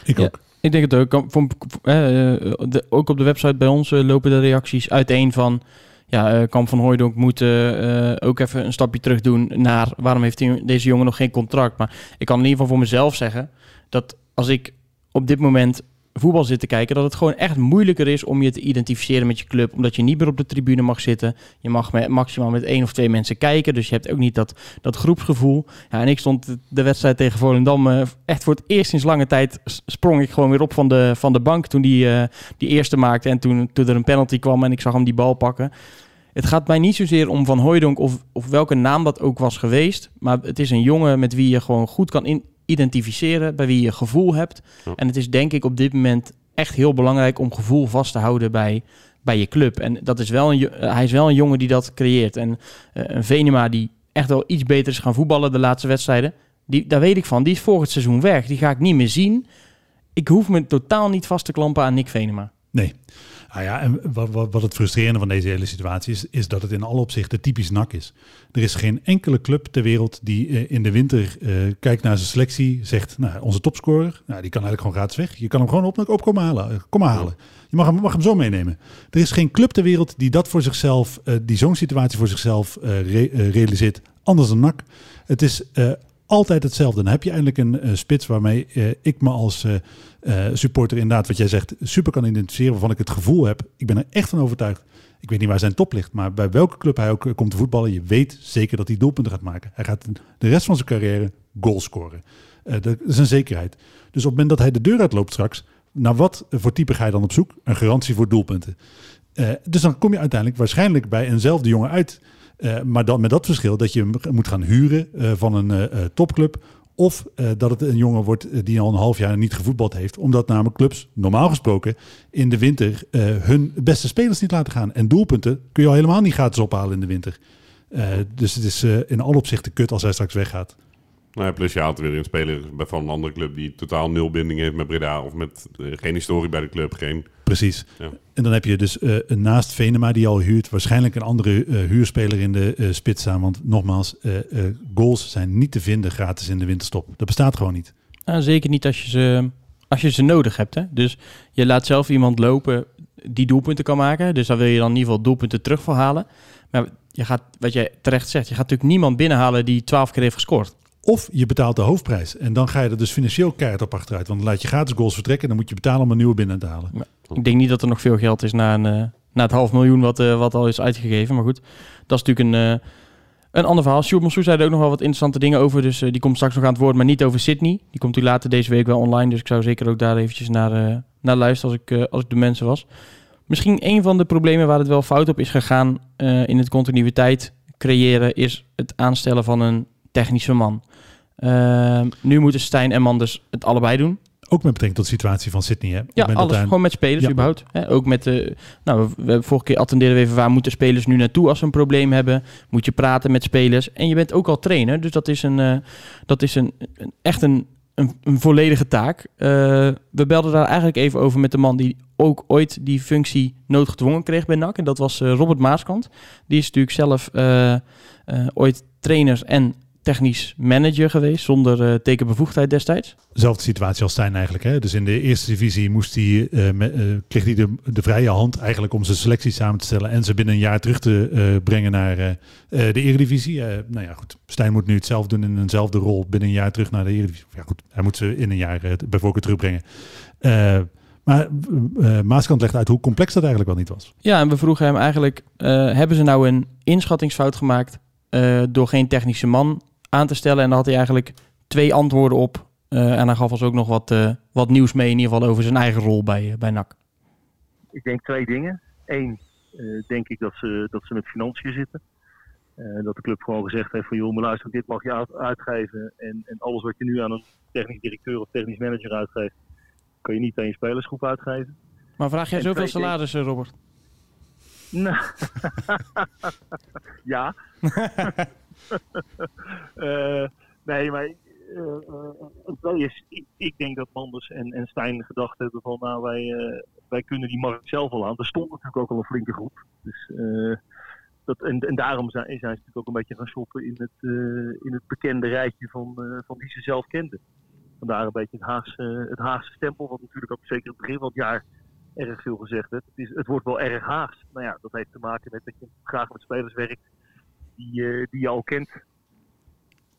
B: Ik
A: Ja.
B: ook.
A: Ik denk het ook. Kan- Van, de, ook op de website bij ons lopen de reacties uiteen van... Ja, eh Kamp van Hooijdonk moet eh, eh, ook even een stapje terug doen naar... waarom heeft die- deze jongen nog geen contract? Maar ik kan in ieder geval voor mezelf zeggen... dat als ik op dit moment voetbal zit te kijken... dat het gewoon echt moeilijker is om je te identificeren met je club. Omdat je niet meer op de tribune mag zitten. Je mag met, maximaal met één of twee mensen kijken. Dus je hebt ook niet dat, dat groepsgevoel. Ja, en ik stond de wedstrijd tegen Volendam... eh, echt voor het eerst sinds lange tijd sprong ik gewoon weer op van de, van de bank... toen die, eh, die eerste maakte en toen, toen er een penalty kwam... en ik zag hem die bal pakken. Het gaat mij niet zozeer om Van Hooijdonk of, of welke naam dat ook was geweest. Maar het is een jongen met wie je gewoon goed kan in- identificeren. Bij wie je gevoel hebt.
C: Ja.
A: En het is denk ik op dit moment echt heel belangrijk om gevoel vast te houden bij, bij je club. En dat is wel een, eh, hij is wel een jongen die dat creëert. En eh, een Venema die echt wel iets beter is gaan voetballen de laatste wedstrijden. Die, daar weet ik van. Die is volgend seizoen weg. Die ga ik niet meer zien. Ik hoef me totaal niet vast te klampen aan Nick Venema.
B: Nee. Ah ja, en wat, wat, wat het frustrerende van deze hele situatie is, is dat het in alle opzichten typisch NAC is. Er is geen enkele club ter wereld die eh, in de winter eh, kijkt naar zijn selectie, zegt, nou, onze topscorer, nou, die kan eigenlijk gewoon gratis weg. Je kan hem gewoon op, op komen halen. eh, Kom halen. Je mag hem, mag hem zo meenemen. Er is geen club ter wereld die dat voor zichzelf, die zo'n situatie voor zichzelf re- realiseert, anders dan NAC. Het is altijd hetzelfde. Dan heb je eindelijk een eh, spits waarmee eh, ik me als eh, supporter inderdaad, wat jij zegt, super kan identificeren. Waarvan ik het gevoel heb, ik ben er echt van overtuigd. Ik weet niet waar zijn top ligt, maar bij welke club hij ook komt te voetballen, je weet zeker dat hij doelpunten gaat maken. Hij gaat de rest van zijn carrière goals scoren. Dat is een zekerheid. Dus op het moment dat hij de deur uitloopt straks, naar wat voor type ga je dan op zoek? Een garantie voor doelpunten. Dus dan kom je uiteindelijk waarschijnlijk bij eenzelfde jongen uit. Eh, maar dan met dat verschil dat je hem moet gaan huren eh, van een eh, topclub. Of dat het een jongen wordt die al een half jaar niet gevoetbald heeft. Omdat namelijk clubs, normaal gesproken, in de winter hun beste spelers niet laten gaan. En doelpunten kun je al helemaal niet gratis ophalen in de winter. Dus het is in alle opzichten kut als hij straks weggaat.
C: Nou ja, plus je haalt weer een speler van een andere club die totaal nul binding heeft met Breda. Of met eh, geen historie bij de club. Geen,
B: Precies.
C: Ja.
B: En dan heb je dus eh, naast Venema die al huurt, waarschijnlijk een andere eh, huurspeler in de spits staan. Want nogmaals, eh, eh, goals zijn niet te vinden gratis in de winterstop. Dat bestaat gewoon niet.
A: Nou, zeker niet als je, ze, als je ze nodig hebt. Hè? Dus je laat zelf iemand lopen die doelpunten kan maken. Dus dan wil je dan in ieder geval doelpunten terug voor halen. Maar je gaat, wat je terecht zegt, je gaat natuurlijk niemand binnenhalen die 12 keer heeft gescoord.
B: Of je betaalt de hoofdprijs. En dan ga je er dus financieel keihard op achteruit. Want dan laat je gratis goals vertrekken. En dan moet je betalen om een nieuwe binnen te halen.
A: Ik denk niet dat er nog veel geld is na, een, eh, na het half miljoen wat, eh, wat al is uitgegeven. Maar goed, dat is natuurlijk een, eh, een ander verhaal. Sjoerd Monsou zei er ook nog wel wat interessante dingen over. Dus die komt straks nog aan het woord, maar niet over Sydney. Die komt u later deze week wel online. Dus ik zou zeker ook daar eventjes naar, eh, naar luisteren als ik, eh, als ik de mensen was. Misschien een van de problemen waar het wel fout op is gegaan eh, in het continuïteit creëren... is het aanstellen van een technische man. Ehm, nu moeten Stijn en Manders het allebei doen.
B: Ook met betrekking tot de situatie van Sydney. Hè? Op
A: Ja, alles. Gewoon met spelers
B: Ja.
A: überhaupt. Hè? Ook met de... Nou, we, we hebben vorige keer attendeerden we even... waar moeten spelers nu naartoe als ze een probleem hebben? Moet je praten met spelers. En je bent ook al trainer. Dus dat is, een, eh, dat is een, een- echt een, een, een volledige taak. Eh, we belden daar eigenlijk even over met de man... die ook ooit die functie noodgedwongen kreeg bij NAC. En dat was eh, Robert Maaskant. Die is natuurlijk zelf ooit trainer en technisch manager geweest zonder eh, tekenbevoegdheid destijds.
B: Zelfde situatie als Stijn eigenlijk. Hè? Dus in de eerste divisie moest hij, eh, me- eh, kreeg hij de, de vrije hand eigenlijk om zijn selectie samen te stellen en ze binnen een jaar terug te brengen naar de eredivisie. Nou ja, goed. Stijn moet nu hetzelfde doen in eenzelfde rol binnen een jaar terug naar de eredivisie. Ja, goed. Hij moet ze in een jaar bij voorkeur terugbrengen. Maar uh, Maaskant legt uit hoe complex dat eigenlijk wel niet was.
A: Ja, en we vroegen hem eigenlijk, uh, hebben ze nou een inschattingsfout gemaakt uh, door geen technische man aan te stellen? En daar had hij eigenlijk twee antwoorden op. Uh, en hij gaf ons ook nog wat, uh, wat nieuws mee, in ieder geval over zijn eigen rol bij, bij NAC.
G: Ik denk twee dingen. Eén, denk ik dat ze, dat ze met financiën zitten. dat de club gewoon gezegd heeft van joh, maar luister, dit mag je uit, uitgeven. En, en alles wat je nu aan een technisch directeur of technisch manager uitgeeft, kan je niet aan je spelersgroep uitgeven.
A: Maar vraag jij en zoveel salarissen, Robert?
G: Nou, ja. uh, nee, maar uh, uh, is, ik, ik, denk dat Manders en, en Stijn gedacht hebben van, nou, wij, wij kunnen die markt zelf al aan. Er stond natuurlijk ook al een flinke groep. Dus, dat, en, en daarom zijn, zijn ze natuurlijk ook een beetje gaan shoppen in het, in het bekende rijtje van, van die ze zelf kenden. Vandaar een beetje het Haagse, het Haagse stempel, wat natuurlijk ook zeker het begin van het jaar erg veel gezegd werd. Het, is, het wordt wel erg Haags. Nou ja, dat heeft te maken met dat je graag met spelers werkt die, uh, die je al kent.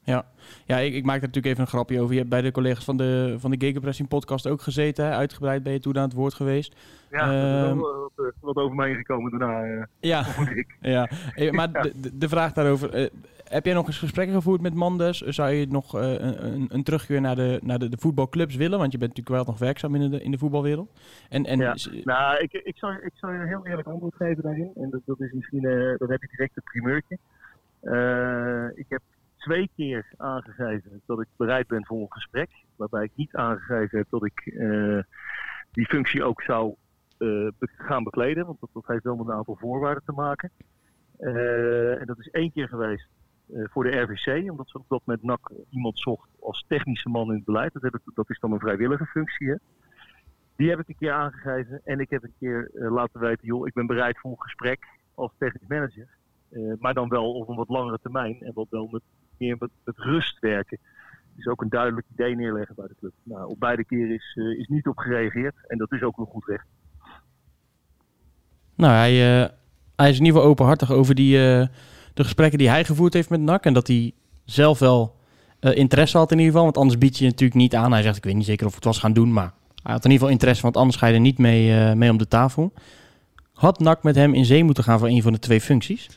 A: Ja, ja ik, ik maak er natuurlijk even een grapje over. Je hebt bij de collega's van de, van de Gegenpressing podcast ook gezeten. Hè? Uitgebreid ben je toen aan het woord geweest.
G: Ja, um, er is wel wat, wat, over mij gekomen daarna. Uh,
A: ja, ja. maar de, de, de vraag daarover. Uh, heb jij nog eens gesprekken gevoerd met Mandes? Zou je nog uh, een, een terugkeer naar, de, naar de, de voetbalclubs willen? Want je bent natuurlijk wel nog werkzaam in de, in de voetbalwereld. En, en
G: ja. Nou, ik, ik, zou, ik zou je een heel eerlijk antwoord geven daarin. En dat, dat is misschien, dat heb je direct het primeurtje. Uh, ik heb twee keer aangegeven dat ik bereid ben voor een gesprek. Waarbij ik niet aangegeven heb dat ik die functie ook zou gaan bekleden. Want dat, heeft wel met een aantal voorwaarden te maken. en dat is één keer geweest voor de RVC, omdat ze op dat moment NAC iemand zocht als technische man in het beleid. Dat, heb ik, dat is dan een vrijwillige functie. Hè? Die heb ik een keer aangegeven en ik heb een keer laten weten, joh, ik ben bereid voor een gesprek als technisch manager. Uh, maar dan wel op een wat langere termijn en wat wel met meer met, rust werken. Dus ook een duidelijk idee neerleggen bij de club. Nou, op beide keren is, is niet op gereageerd en dat is ook een goed recht.
A: Nou, hij, hij is in ieder geval openhartig over die de gesprekken die hij gevoerd heeft met NAC. En dat hij zelf wel interesse had in ieder geval. Want anders bied je natuurlijk niet aan. Hij zegt, ik weet niet zeker of het was gaan doen. Maar hij had in ieder geval interesse, want anders ga je er niet mee, mee om de tafel. Had NAC met hem in zee moeten gaan voor een van de twee functies?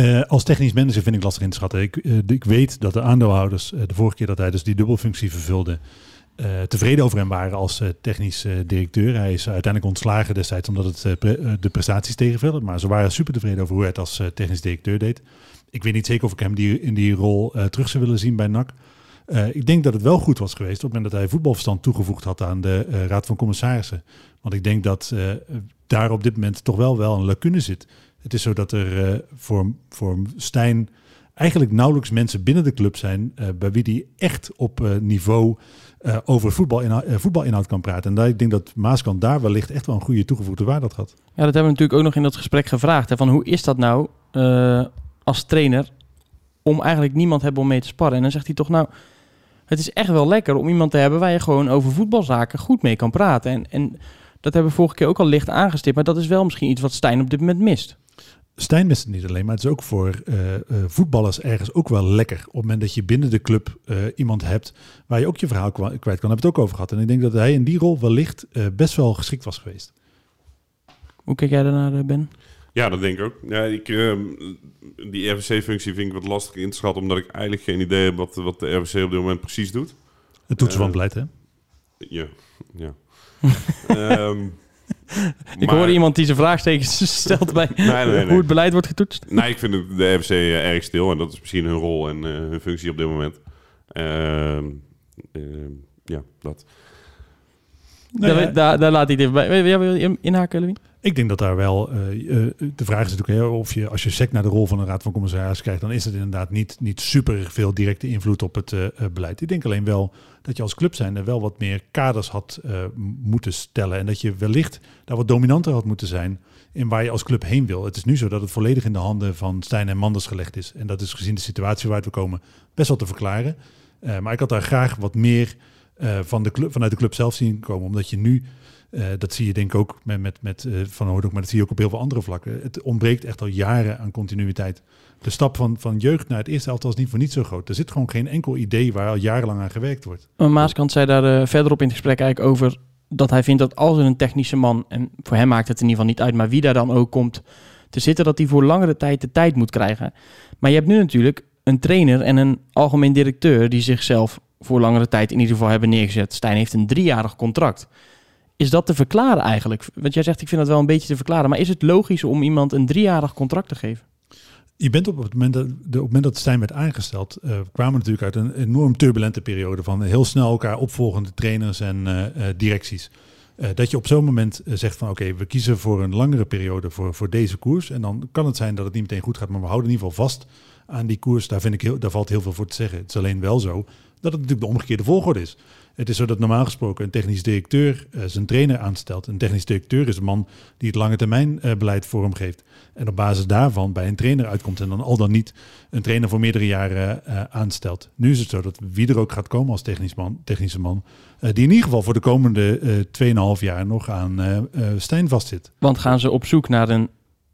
B: Uh, als technisch manager vind ik lastig in te schatten. Ik, ik weet dat de aandeelhouders de vorige keer dat hij dus die dubbelfunctie vervulde... Tevreden over hem waren als technisch directeur. Hij is uiteindelijk ontslagen destijds omdat het de prestaties tegenvielen. Maar ze waren super tevreden over hoe hij het als technisch directeur deed. Ik weet niet zeker of ik hem die, in die rol terug zou willen zien bij NAC. ik denk dat het wel goed was geweest op het moment dat hij voetbalverstand toegevoegd had aan de Raad van Commissarissen. Want ik denk dat daar op dit moment toch wel, wel een lacune zit. Het is zo dat er voor, voor Stijn eigenlijk nauwelijks mensen binnen de club zijn bij wie die echt op niveau uh, over voetbalinhoud, voetbalinhoud kan praten. En daar, ik denk dat Maaskant daar wellicht echt wel een goede toegevoegde waarde had.
A: Ja, dat hebben we natuurlijk ook nog in dat gesprek gevraagd. Hè, van hoe is dat nou als trainer om eigenlijk niemand hebben om mee te sparren? En dan zegt hij toch nou, het is echt wel lekker om iemand te hebben waar je gewoon over voetbalzaken goed mee kan praten. En, en dat hebben we vorige keer ook al licht aangestipt. Maar dat is wel misschien iets wat Stijn op dit moment mist.
B: Stijn mist het niet alleen, maar het is ook voor uh, uh, voetballers ergens ook wel lekker. Op het moment dat je binnen de club uh, iemand hebt waar je ook je verhaal kwijt kan, hebben we het ook over gehad. En ik denk dat hij in die rol wellicht best wel geschikt was geweest.
A: Hoe kijk jij daarnaar, Ben?
C: Ja, dat denk ik ook. Ja, ik, uh, die RVC-functie vind ik wat lastig in te schatten, omdat ik eigenlijk geen idee heb wat, wat de RVC op dit moment precies doet.
B: Het toetsen van beleid, hè?
C: Ja, ja. um,
A: ik maar, hoorde iemand die zijn vraagtekens stelt bij nee, nee, nee. hoe het beleid wordt getoetst.
C: Nee, ik vind de RFC uh, erg stil en dat is misschien hun rol en uh, hun functie op dit moment. Uh, ja, dat.
A: Nou, daar, daar, daar, laat hij het even bij. Wil je inhaken, Lewin?
B: Ik denk dat daar wel. eh, eh, de vraag is natuurlijk hè, of je, als je sec naar de rol van een raad van commissarissen krijgt, dan is het inderdaad niet, niet super veel directe invloed op het eh, eh, beleid. Ik denk alleen wel dat je als club zijnde wel wat meer kaders had eh, moeten stellen. En dat je wellicht daar wat dominanter had moeten zijn in waar je als club heen wil. Het is nu zo dat het volledig in de handen van Stijn en Manders gelegd is. En dat is gezien de situatie waaruit we komen best wel te verklaren. Eh, maar ik had daar graag wat meer eh, van de club, vanuit de club zelf zien komen. Omdat je nu, eh, dat zie je denk ik ook met, met, met eh, Van Hoordok, maar dat zie je ook op heel veel andere vlakken. Het ontbreekt echt al jaren aan continuïteit. De stap van, van jeugd naar het eerste elftal is niet voor niet zo groot. Er zit gewoon geen enkel idee waar al jarenlang aan gewerkt wordt.
A: Maaskant zei daar verderop in het gesprek eigenlijk over dat hij vindt dat als er een technische man, en voor hem maakt het in ieder geval niet uit, maar wie daar dan ook komt te zitten, dat hij voor langere tijd de tijd moet krijgen. Maar je hebt nu natuurlijk een trainer en een algemeen directeur die zichzelf voor langere tijd in ieder geval hebben neergezet. Stijn heeft een driejarig contract. Is dat te verklaren eigenlijk? Want jij zegt, ik vind dat wel een beetje te verklaren. Maar is het logisch om iemand een driejarig contract te geven?
B: Je bent op het moment dat, op het moment dat Stijn werd aangesteld, eh, kwamen natuurlijk uit een enorm turbulente periode van heel snel elkaar opvolgende trainers en eh, eh, directies. Dat je op zo'n moment zegt van oké, we kiezen voor een langere periode voor, voor deze koers. En dan kan het zijn dat het niet meteen goed gaat, maar we houden in ieder geval vast aan die koers. Daar, vind ik heel, daar valt heel veel voor te zeggen. Het is alleen wel zo dat het natuurlijk de omgekeerde volgorde is. Het is zo dat normaal gesproken een technisch directeur eh, zijn trainer aanstelt. Een technisch directeur is een man die het lange termijn eh, beleid vormgeeft. En op basis daarvan bij een trainer uitkomt en dan al dan niet een trainer voor meerdere jaren eh, aanstelt. Nu is het zo dat wie er ook gaat komen als technisch man, technische man, die in ieder geval voor de komende eh 2,5 jaar nog aan Stijn vastzit.
A: Want gaan ze op zoek naar een,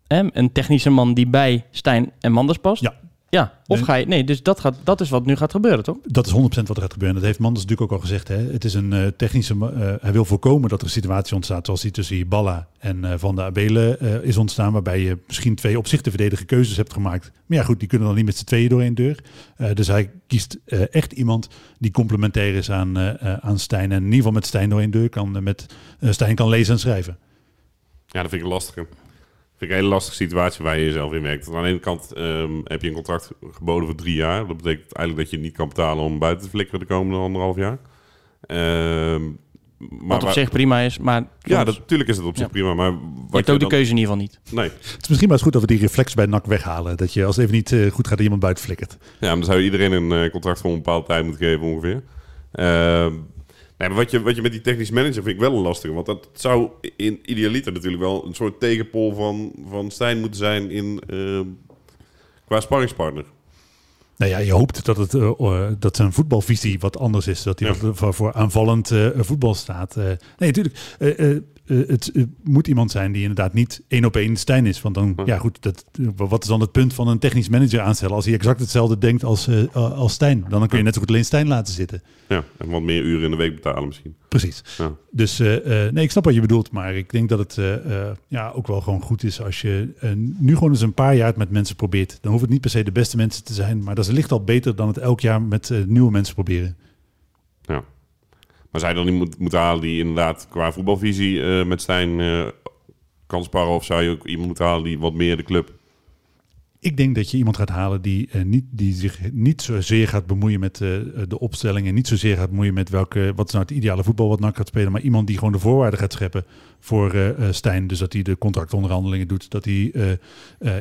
A: een technische man die bij Stijn en Manders past?
B: Ja.
A: Ja, of ga je... Nee, dus dat, gaat, dat is wat nu gaat gebeuren, toch?
B: Dat is 100% wat er gaat gebeuren. Dat heeft Manders natuurlijk ook al gezegd. Hè. Het is een eh, technische. eh, hij wil voorkomen dat er een situatie ontstaat zoals die tussen Balla en eh, Van der Abelen eh, is ontstaan. Waarbij je misschien twee op zich te verdedigen keuzes hebt gemaakt. Maar ja, goed, die kunnen dan niet met z'n tweeën door één deur. Eh, dus hij kiest eh, echt iemand die complementair is aan, aan Stijn. En in ieder geval met Stijn door één deur kan, met Stijn kan lezen en schrijven.
C: Ja, dat vind ik een lastige. Vind ik een hele lastige situatie waar je jezelf in merkt. Want aan de ene kant ehm, heb je een contract geboden voor drie jaar. Dat betekent eigenlijk dat je niet kan betalen om buiten te flikkeren de komende anderhalf jaar. Ehm, maar
A: Wat op
C: waar-
A: zich prima is, maar...
C: Ja, dat, natuurlijk is het op zich
A: Ja.
C: prima. Maar
A: je
C: wat
A: hebt
C: je
A: ook de keuze in ieder geval niet.
C: Nee.
B: Het is misschien maar eens goed dat we die reflex bij NAC weghalen. Dat je als het even niet eh, goed gaat, dat iemand buiten flikkert.
C: Ja, maar dan zou je iedereen een eh, contract voor een bepaalde tijd moeten geven ongeveer. Ehm, nee, maar wat je, wat je met die technisch manager vind ik wel een lastige. Want dat zou in idealiter natuurlijk wel een soort tegenpol van, van Stijn moeten zijn in, ehm, qua sparringspartner.
B: Nou ja, je hoopt dat, het, eh, eh, dat zijn voetbalvisie wat anders is. Dat hij
C: Ja.
B: voor, voor aanvallend eh, voetbal staat. Eh, nee, natuurlijk. Eh, het eh, moet iemand zijn die inderdaad niet één op één Stijn is. Want dan, ja goed, dat, eh, wat is dan het punt van een technisch manager aanstellen... als hij exact hetzelfde denkt als, als Stijn? Dan kun je net zo goed alleen Stijn laten zitten.
C: Ja, en wat meer uren in de week betalen misschien.
B: Precies.
C: Ja.
B: Dus nee, ik snap wat je bedoelt, maar ik denk dat het ja, ook wel gewoon goed is als je nu gewoon eens een paar jaar het met mensen probeert. Dan hoeft het niet per se de beste mensen te zijn, maar dat is licht al beter dan het elk jaar met nieuwe mensen proberen.
C: Ja. Je dan niet moet, moeten halen die inderdaad qua voetbalvisie eh, met Stijn sparren? Of zou je ook iemand moeten halen die wat meer de club...
B: Ik denk dat je iemand gaat halen die, eh, niet, die zich niet zozeer gaat bemoeien met eh, de opstelling en niet zozeer gaat bemoeien met welke, wat is nou het ideale voetbal wat NAC gaat spelen, maar iemand die gewoon de voorwaarden gaat scheppen voor Stijn. Dus dat hij de contractonderhandelingen doet, dat hij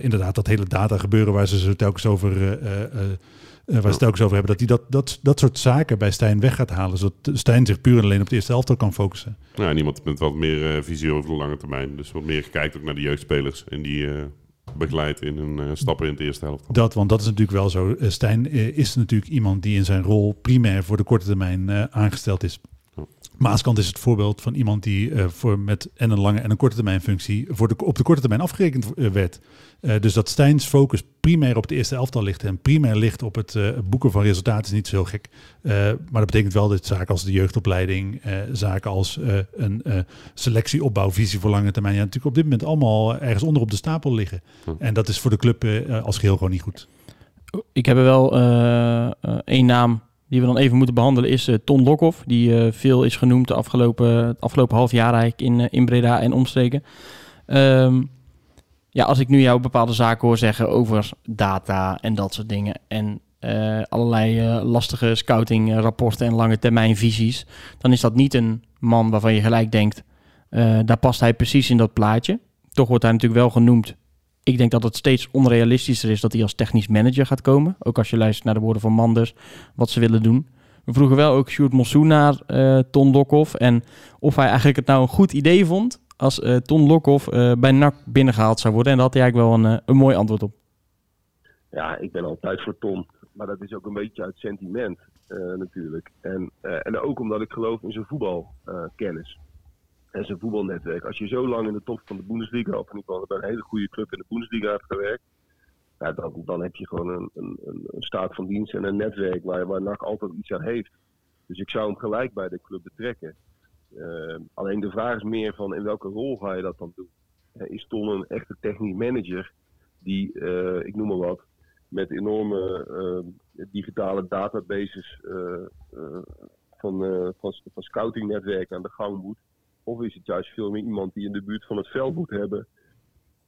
B: inderdaad dat hele data gebeuren waar ze zo telkens over, eh, waar ze telkens over hebben, dat hij dat, dat, dat soort zaken bij Stijn weg gaat halen, zodat Stijn zich puur en alleen op het eerste elftal kan focussen.
C: Nou, en iemand met wat meer eh, visie over de lange termijn. Dus wat meer kijkt ook naar de jeugdspelers. En die eh, begeleidt in hun stappen in het eerste helft.
B: Dat, want dat is natuurlijk wel zo. Stijn is natuurlijk iemand die in zijn rol primair voor de korte termijn aangesteld is. Maaskant is het voorbeeld van iemand die eh, voor met en een lange en een korte termijn functie voor de, op de korte termijn afgerekend eh, werd. Eh, dus dat Stijns focus primair op het eerste elftal ligt en primair ligt op het eh, boeken van resultaten is niet zo heel gek. Eh, maar dat betekent wel dat zaken als de jeugdopleiding, eh, zaken als eh, een eh, selectieopbouwvisie voor lange termijn, ja, natuurlijk op dit moment allemaal ergens onder op de stapel liggen. En dat is voor de club eh, als geheel gewoon niet goed.
A: Ik heb er wel eh, eh, één naam die we dan even moeten behandelen, is eh, Ton Lokhoff. Die eh, veel is genoemd de afgelopen, het afgelopen half jaar eigenlijk in, eh, in Breda en omstreken. Ehm, ja, als ik nu jou bepaalde zaken hoor zeggen over data en dat soort dingen. En allerlei eh, lastige scoutingrapporten en lange termijn visies. Dan is dat niet een man waarvan je gelijk denkt, daar past hij precies in dat plaatje. toch wordt hij natuurlijk wel genoemd. Ik denk dat het steeds onrealistischer is dat hij als technisch manager gaat komen. Ook als je luistert naar de woorden van Manders, wat ze willen doen. We vroegen wel ook Sjoerd Mossoen naar uh, Ton Lokhoff. En of hij eigenlijk het nou een goed idee vond als uh, Ton Lokhoff uh, bij NAC binnengehaald zou worden. En daar had hij eigenlijk wel een, een mooi antwoord op.
H: Ja, ik ben altijd voor Ton. Maar dat is ook een beetje uit sentiment natuurlijk. En, en ook omdat ik geloof in zijn voetbalkennis en zijn voetbalnetwerk. Als je zo lang in de top van de Bundesliga, of in ieder geval bij een hele goede club in de Bundesliga hebt gewerkt, dan, dan heb je gewoon een, een, een staat van dienst en een netwerk waar, waar NAC altijd iets aan heeft. Dus ik zou hem gelijk bij de club betrekken. Uh, alleen de vraag is meer van in welke rol ga je dat dan doen? is Ton een echte technisch manager die, uh, ik noem maar wat, met enorme uh, digitale databases van, van, van scoutingnetwerken aan de gang moet? Of is het juist veel meer iemand die in de buurt van het veld moet hebben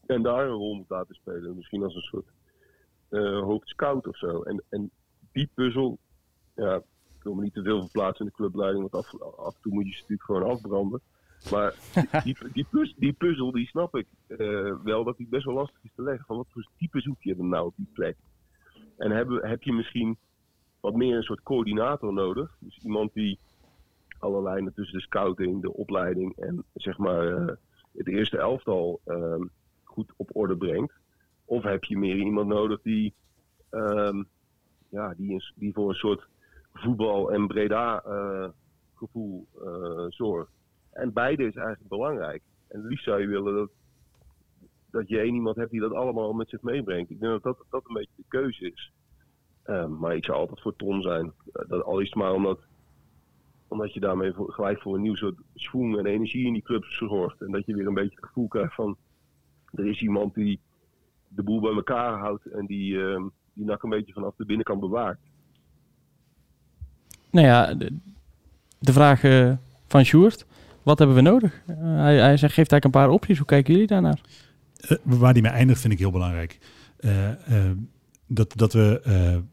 H: en daar een rol moet laten spelen? Misschien als een soort uh, hoofdscout of zo. En, en die puzzel, ja, ik wil me niet te veel verplaatsen in de clubleiding, want af, af en toe moet je ze natuurlijk gewoon afbranden. Maar die, die, puzzel, die, puzzel, die snap ik uh, wel dat die best wel lastig is te leggen. Van wat voor type zoek je dan nou op die plek? En heb, heb je misschien wat meer een soort coördinator nodig? Dus iemand die alle lijnen tussen de scouting, de opleiding en zeg maar uh, het eerste elftal uh, goed op orde brengt. Of heb je meer iemand nodig die, um, ja, die, die voor een soort voetbal- en Breda-gevoel uh, uh, zorgt. En beide is eigenlijk belangrijk. En liefst zou je willen dat, dat je één iemand hebt die dat allemaal met zich meebrengt. Ik denk dat dat, dat een beetje de keuze is. Um, maar ik zou altijd voor Ton zijn. Dat, al is het maar omdat omdat je daarmee voor, gelijk voor een nieuw soort schoen en energie in die club zorgt. En dat je weer een beetje het gevoel krijgt van... Er is iemand die de boel bij elkaar houdt en die, uh, die nak een beetje vanaf de binnenkant bewaakt.
A: Nou ja, de, de vraag uh, van Sjoerd. Wat hebben we nodig? Uh, hij, hij zegt, geeft eigenlijk een paar opties. Hoe kijken jullie daarnaar?
B: Uh, waar die mee eindigt vind ik heel belangrijk. Dat, dat we,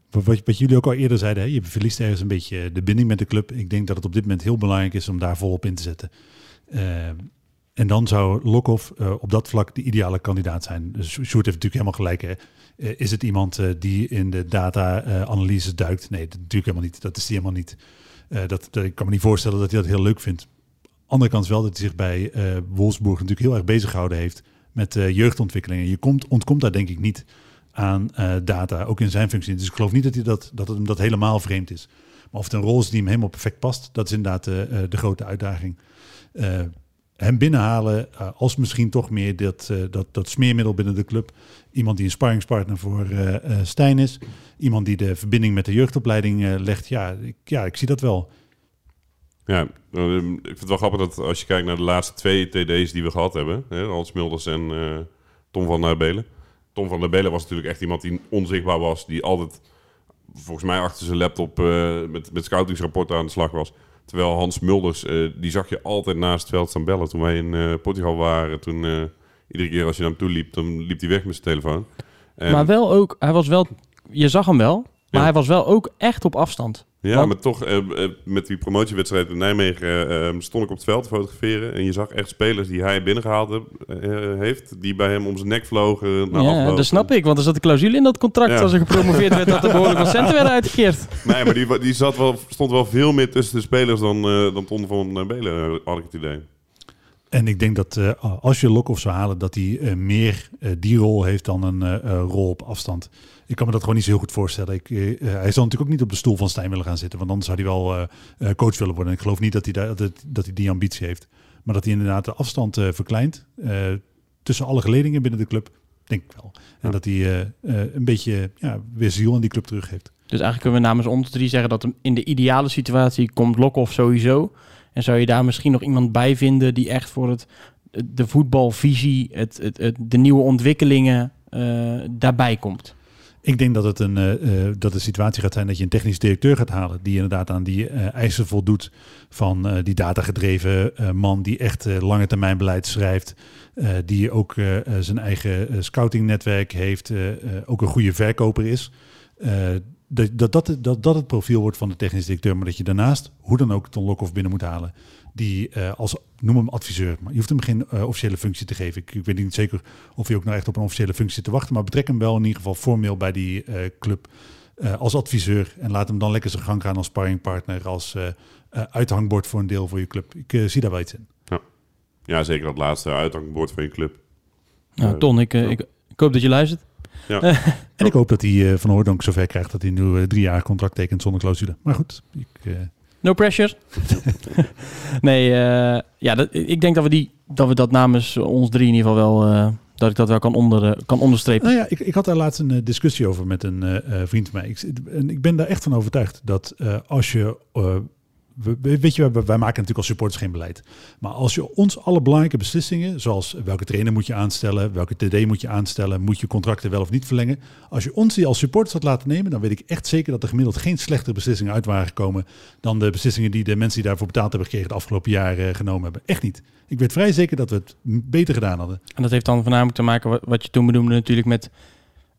B: wat, wat, jullie ook al eerder zeiden, hè, je verliest ergens een beetje de binding met de club. Ik denk dat het op dit moment heel belangrijk is om daar volop in te zetten. En dan zou Lokhoff uh, op dat vlak de ideale kandidaat zijn. Dus Sjoerd heeft natuurlijk helemaal gelijk. Hè. Is het iemand die in de data-analyse duikt? Nee, natuurlijk helemaal niet. Dat is hij helemaal niet. Dat, dat, ik kan me niet voorstellen dat hij dat heel leuk vindt. Andere kant wel dat hij zich bij Wolfsburg natuurlijk heel erg bezig gehouden heeft met jeugdontwikkelingen. Je komt, ontkomt daar denk ik niet aan data, ook in zijn functie. Dus ik geloof niet dat, hij dat, dat het hem dat helemaal vreemd is. Maar of het een rol is die hem helemaal perfect past, dat is inderdaad de grote uitdaging hem binnenhalen als misschien toch meer dat, dat, dat smeermiddel binnen de club. Iemand die een sparringspartner voor Stijn is. Iemand die de verbinding met de jeugdopleiding legt. Ja ik, ja, ik zie dat wel.
C: Ja, ik vind het wel grappig dat als je kijkt naar de laatste twee TD's die we gehad hebben. Hans Milders en Tom van Belen. Tom van der Belen was natuurlijk echt iemand die onzichtbaar was. Die altijd volgens mij achter zijn laptop met, met scoutingsrapporten aan de slag was. Terwijl Hans Mulders, uh, die zag je altijd naast het veld staan bellen. Toen wij in uh, Portugal waren, toen uh, iedere keer als je naar hem toe liep, dan liep hij weg met zijn telefoon.
A: En... Maar wel ook, hij was wel, je zag hem wel, maar ja. hij was wel ook echt op afstand.
C: Ja, Want... maar toch, uh, uh, met die promotiewedstrijd in Nijmegen uh, stond ik op het veld te fotograferen. En je zag echt spelers die hij binnengehaald heeft, die bij hem om zijn nek vlogen. Naar
A: ja, dat snap ik, want er zat een clausule in dat contract ja. als er gepromoveerd werd dat er behoorlijk wat centen werden uitgekeerd.
C: Nee, maar die, die zat wel, stond wel veel meer tussen de spelers dan, dan Ton van Belen, had ik het idee.
B: En ik denk dat uh, als je Lokhoff zou halen, dat hij uh, meer uh, die rol heeft dan een rol op afstand. Ik kan me dat gewoon niet zo heel goed voorstellen. Ik, hij zal natuurlijk ook niet op de stoel van Stijn willen gaan zitten, want anders zou hij wel coach willen worden. En ik geloof niet dat hij, daar, dat, dat hij die ambitie heeft. Maar dat hij inderdaad de afstand verkleint tussen alle geledingen binnen de club, denk ik wel. En ja. dat hij een beetje ja, weer ziel aan die club terug heeft.
A: Dus eigenlijk kunnen we namens ons drie zeggen dat in de ideale situatie komt Lokhoff sowieso. En zou je daar misschien nog iemand bij vinden die echt voor het, de voetbalvisie, het, het, het de nieuwe ontwikkelingen uh, daarbij komt?
B: Ik denk dat het een uh, dat de situatie gaat zijn dat je een technisch directeur gaat halen die inderdaad aan die uh, eisen voldoet van uh, die datagedreven man die echt lange termijn beleid schrijft, die ook zijn eigen scoutingnetwerk heeft, ook een goede verkoper is dat, dat, dat, dat, dat het profiel wordt van de technisch directeur, maar dat je daarnaast hoe dan ook Ton Lokhoff binnen moet halen. Die eh, als, noem hem adviseur, maar je hoeft hem geen eh, officiële functie te geven. Ik, ik weet niet zeker of hij ook nou echt op een officiële functie zit te wachten, maar betrek hem wel in ieder geval formeel bij die eh, club eh, als adviseur. En laat hem dan lekker zijn gang gaan als sparringpartner, als eh, eh, uithangbord voor een deel voor je club. Ik zie daar wel iets in.
C: Ja, zeker dat laatste uithangbord van je club.
A: Nou, Ton, ik,
C: ja.
A: ik, ik hoop dat je luistert.
C: Ja.
B: En ik hoop dat hij eh, van Hoordonk zover krijgt dat hij nu drie jaar contract tekent zonder clausule. Maar goed, ik, eh,
A: No pressure. nee, eh, ja, dat, ik denk dat we, die, dat we dat namens ons drie in ieder geval wel... eh, dat ik dat wel kan, onder, eh, kan onderstrepen.
B: Nou ja, ik, ik had daar laatst een discussie over met een eh, eh, vriend van mij. Ik, en ik ben daar echt van overtuigd dat eh, als je. Eh, we- weet je, wij, maken natuurlijk als supporters geen beleid. Maar als je ons alle belangrijke beslissingen, zoals welke trainer moet je aanstellen, welke TD moet je aanstellen, moet je contracten wel of niet verlengen. Als je ons die als supporters had laten nemen, dan weet ik echt zeker dat er gemiddeld geen slechtere beslissingen uit waren gekomen dan de beslissingen die de mensen die daarvoor betaald hebben gekregen de afgelopen jaren genomen hebben. Echt niet. Ik weet vrij zeker dat we het beter gedaan hadden.
A: En dat heeft dan voornamelijk te maken wat, je toen benoemde natuurlijk met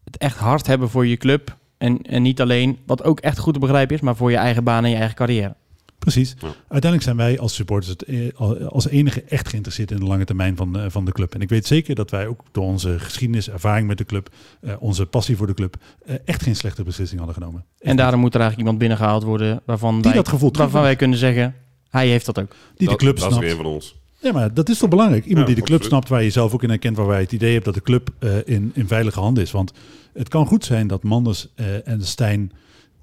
A: het echt hard hebben voor je club. En, en niet alleen, wat ook echt goed te begrijpen is, maar voor je eigen baan en je eigen carrière.
B: Precies.
C: Ja.
B: Uiteindelijk zijn wij als supporters het, eh, al- als enige echt geïnteresseerd in de lange termijn van, eh, van de club. En ik weet zeker dat wij ook door onze geschiedenis, ervaring met de club, eh, onze passie voor de club, eh, echt geen slechte beslissing hadden genomen. Echt
A: En daarom moet er eigenlijk iemand binnengehaald worden waarvan,
B: Die
A: wij,
B: dat gevoel
A: waarvan
B: terug-
A: wij kunnen zeggen, hij heeft dat ook.
B: Die de
C: dat,
B: club
C: dat is
B: snapt.
C: weer van ons.
B: Ja, maar dat is toch belangrijk? Iemand
C: Ja,
B: die de club
C: absoluut.
B: snapt, waar je zelf ook in herkent, waar wij het idee hebt dat de club eh, in, in veilige handen is. Want het kan goed zijn dat Manders eh, en Stijn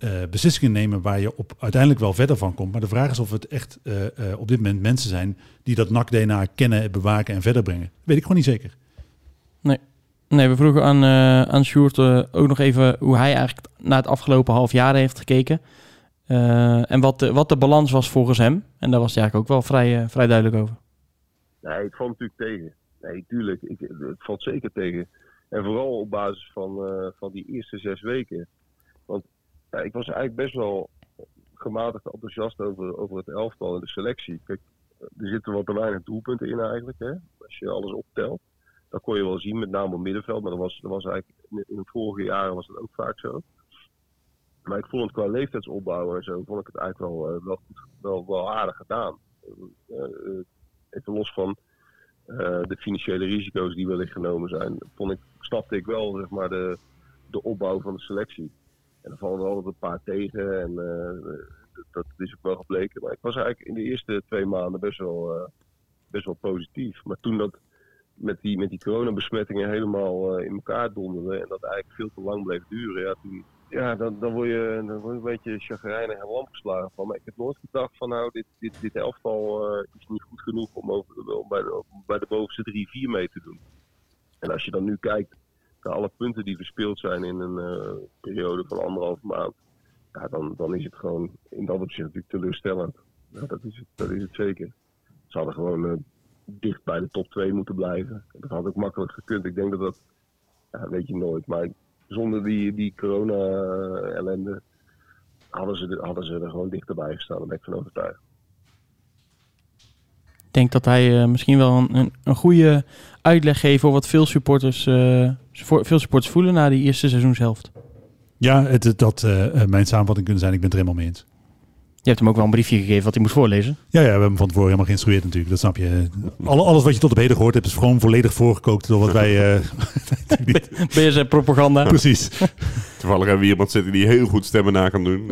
B: eh, beslissingen nemen waar je op uiteindelijk wel verder van komt. Maar de vraag is of het echt eh, eh, op dit moment mensen zijn die dat NAC-DNA kennen, bewaken en verder brengen. Weet ik gewoon niet zeker.
A: Nee, we vroegen aan, eh aan Sjoerd ook nog even hoe hij eigenlijk naar het afgelopen half jaar heeft gekeken. Eh, en wat de, wat de balans was volgens hem. En daar was hij eigenlijk ook wel vrij, vrij duidelijk over.
H: Nee, het valt natuurlijk tegen. Nee, tuurlijk. Ik, het valt zeker tegen. En vooral op basis van, eh, van die eerste zes weken. Want ja, ik was eigenlijk best wel gematigd enthousiast over, over het elftal en de selectie. Kijk, er zitten wat te weinig doelpunten in eigenlijk. Hè? Als je alles optelt. Dat kon je wel zien, met name op middenveld. Maar dat was, dat was eigenlijk in de vorige jaren was dat ook vaak zo. Maar ik vond het qua leeftijdsopbouw en zo, vond ik het eigenlijk wel, eh, wel, wel, wel aardig gedaan. Eh, eh, even los van de financiële risico's die wellicht genomen zijn, vond ik, snapte ik wel zeg maar, de, de opbouw van de selectie. En er vallen er altijd een paar tegen en eh, dat, dat is ook wel gebleken. Maar ik was eigenlijk in de eerste twee maanden best wel, eh, best wel positief. Maar toen dat met die, met die coronabesmettingen helemaal eh, in elkaar donderde en dat eigenlijk veel te lang bleef duren, ja, toen, ja, dan, dan, word je, dan je een beetje chagrijnig en lam geslagen van. Maar ik heb nooit gedacht van nou, dit, dit, dit elftal eh, is niet goed genoeg om, over, om bij, de, om bij de bovenste drie, vier mee te doen. En als je dan nu kijkt alle punten die verspeeld zijn in een eh, periode van anderhalve maand, ja, dan, dan is het gewoon in dat opzicht natuurlijk teleurstellend. Ja, dat, is het, dat is het zeker. Ze hadden gewoon eh, dicht bij de top 2 moeten blijven. Dat had ook makkelijk gekund. Ik denk dat dat, ja, weet je nooit, maar zonder die, die corona-ellende hadden ze, hadden ze er gewoon dichterbij gestaan. Daar ben ik van overtuigd.
A: Ik denk dat hij eh, misschien wel een, een, goede uitleg geeft voor wat veel supporters, eh, veel supporters voelen na die eerste seizoenshelft.
B: Ja, het, dat eh, eh, mijn samenvatting kunnen zijn. Ik ben het er helemaal mee eens.
A: Je hebt hem ook wel een briefje gegeven wat hij moest voorlezen.
B: Ja, ja, we hebben hem van tevoren helemaal geïnstrueerd natuurlijk. Dat snap je. Alle, alles wat je tot op heden gehoord hebt is gewoon volledig voorgekookt door wat wij... eh,
A: BSF propaganda.
B: precies.
C: Toevallig hebben we hier iemand zitten die heel goed stemmen na kan doen.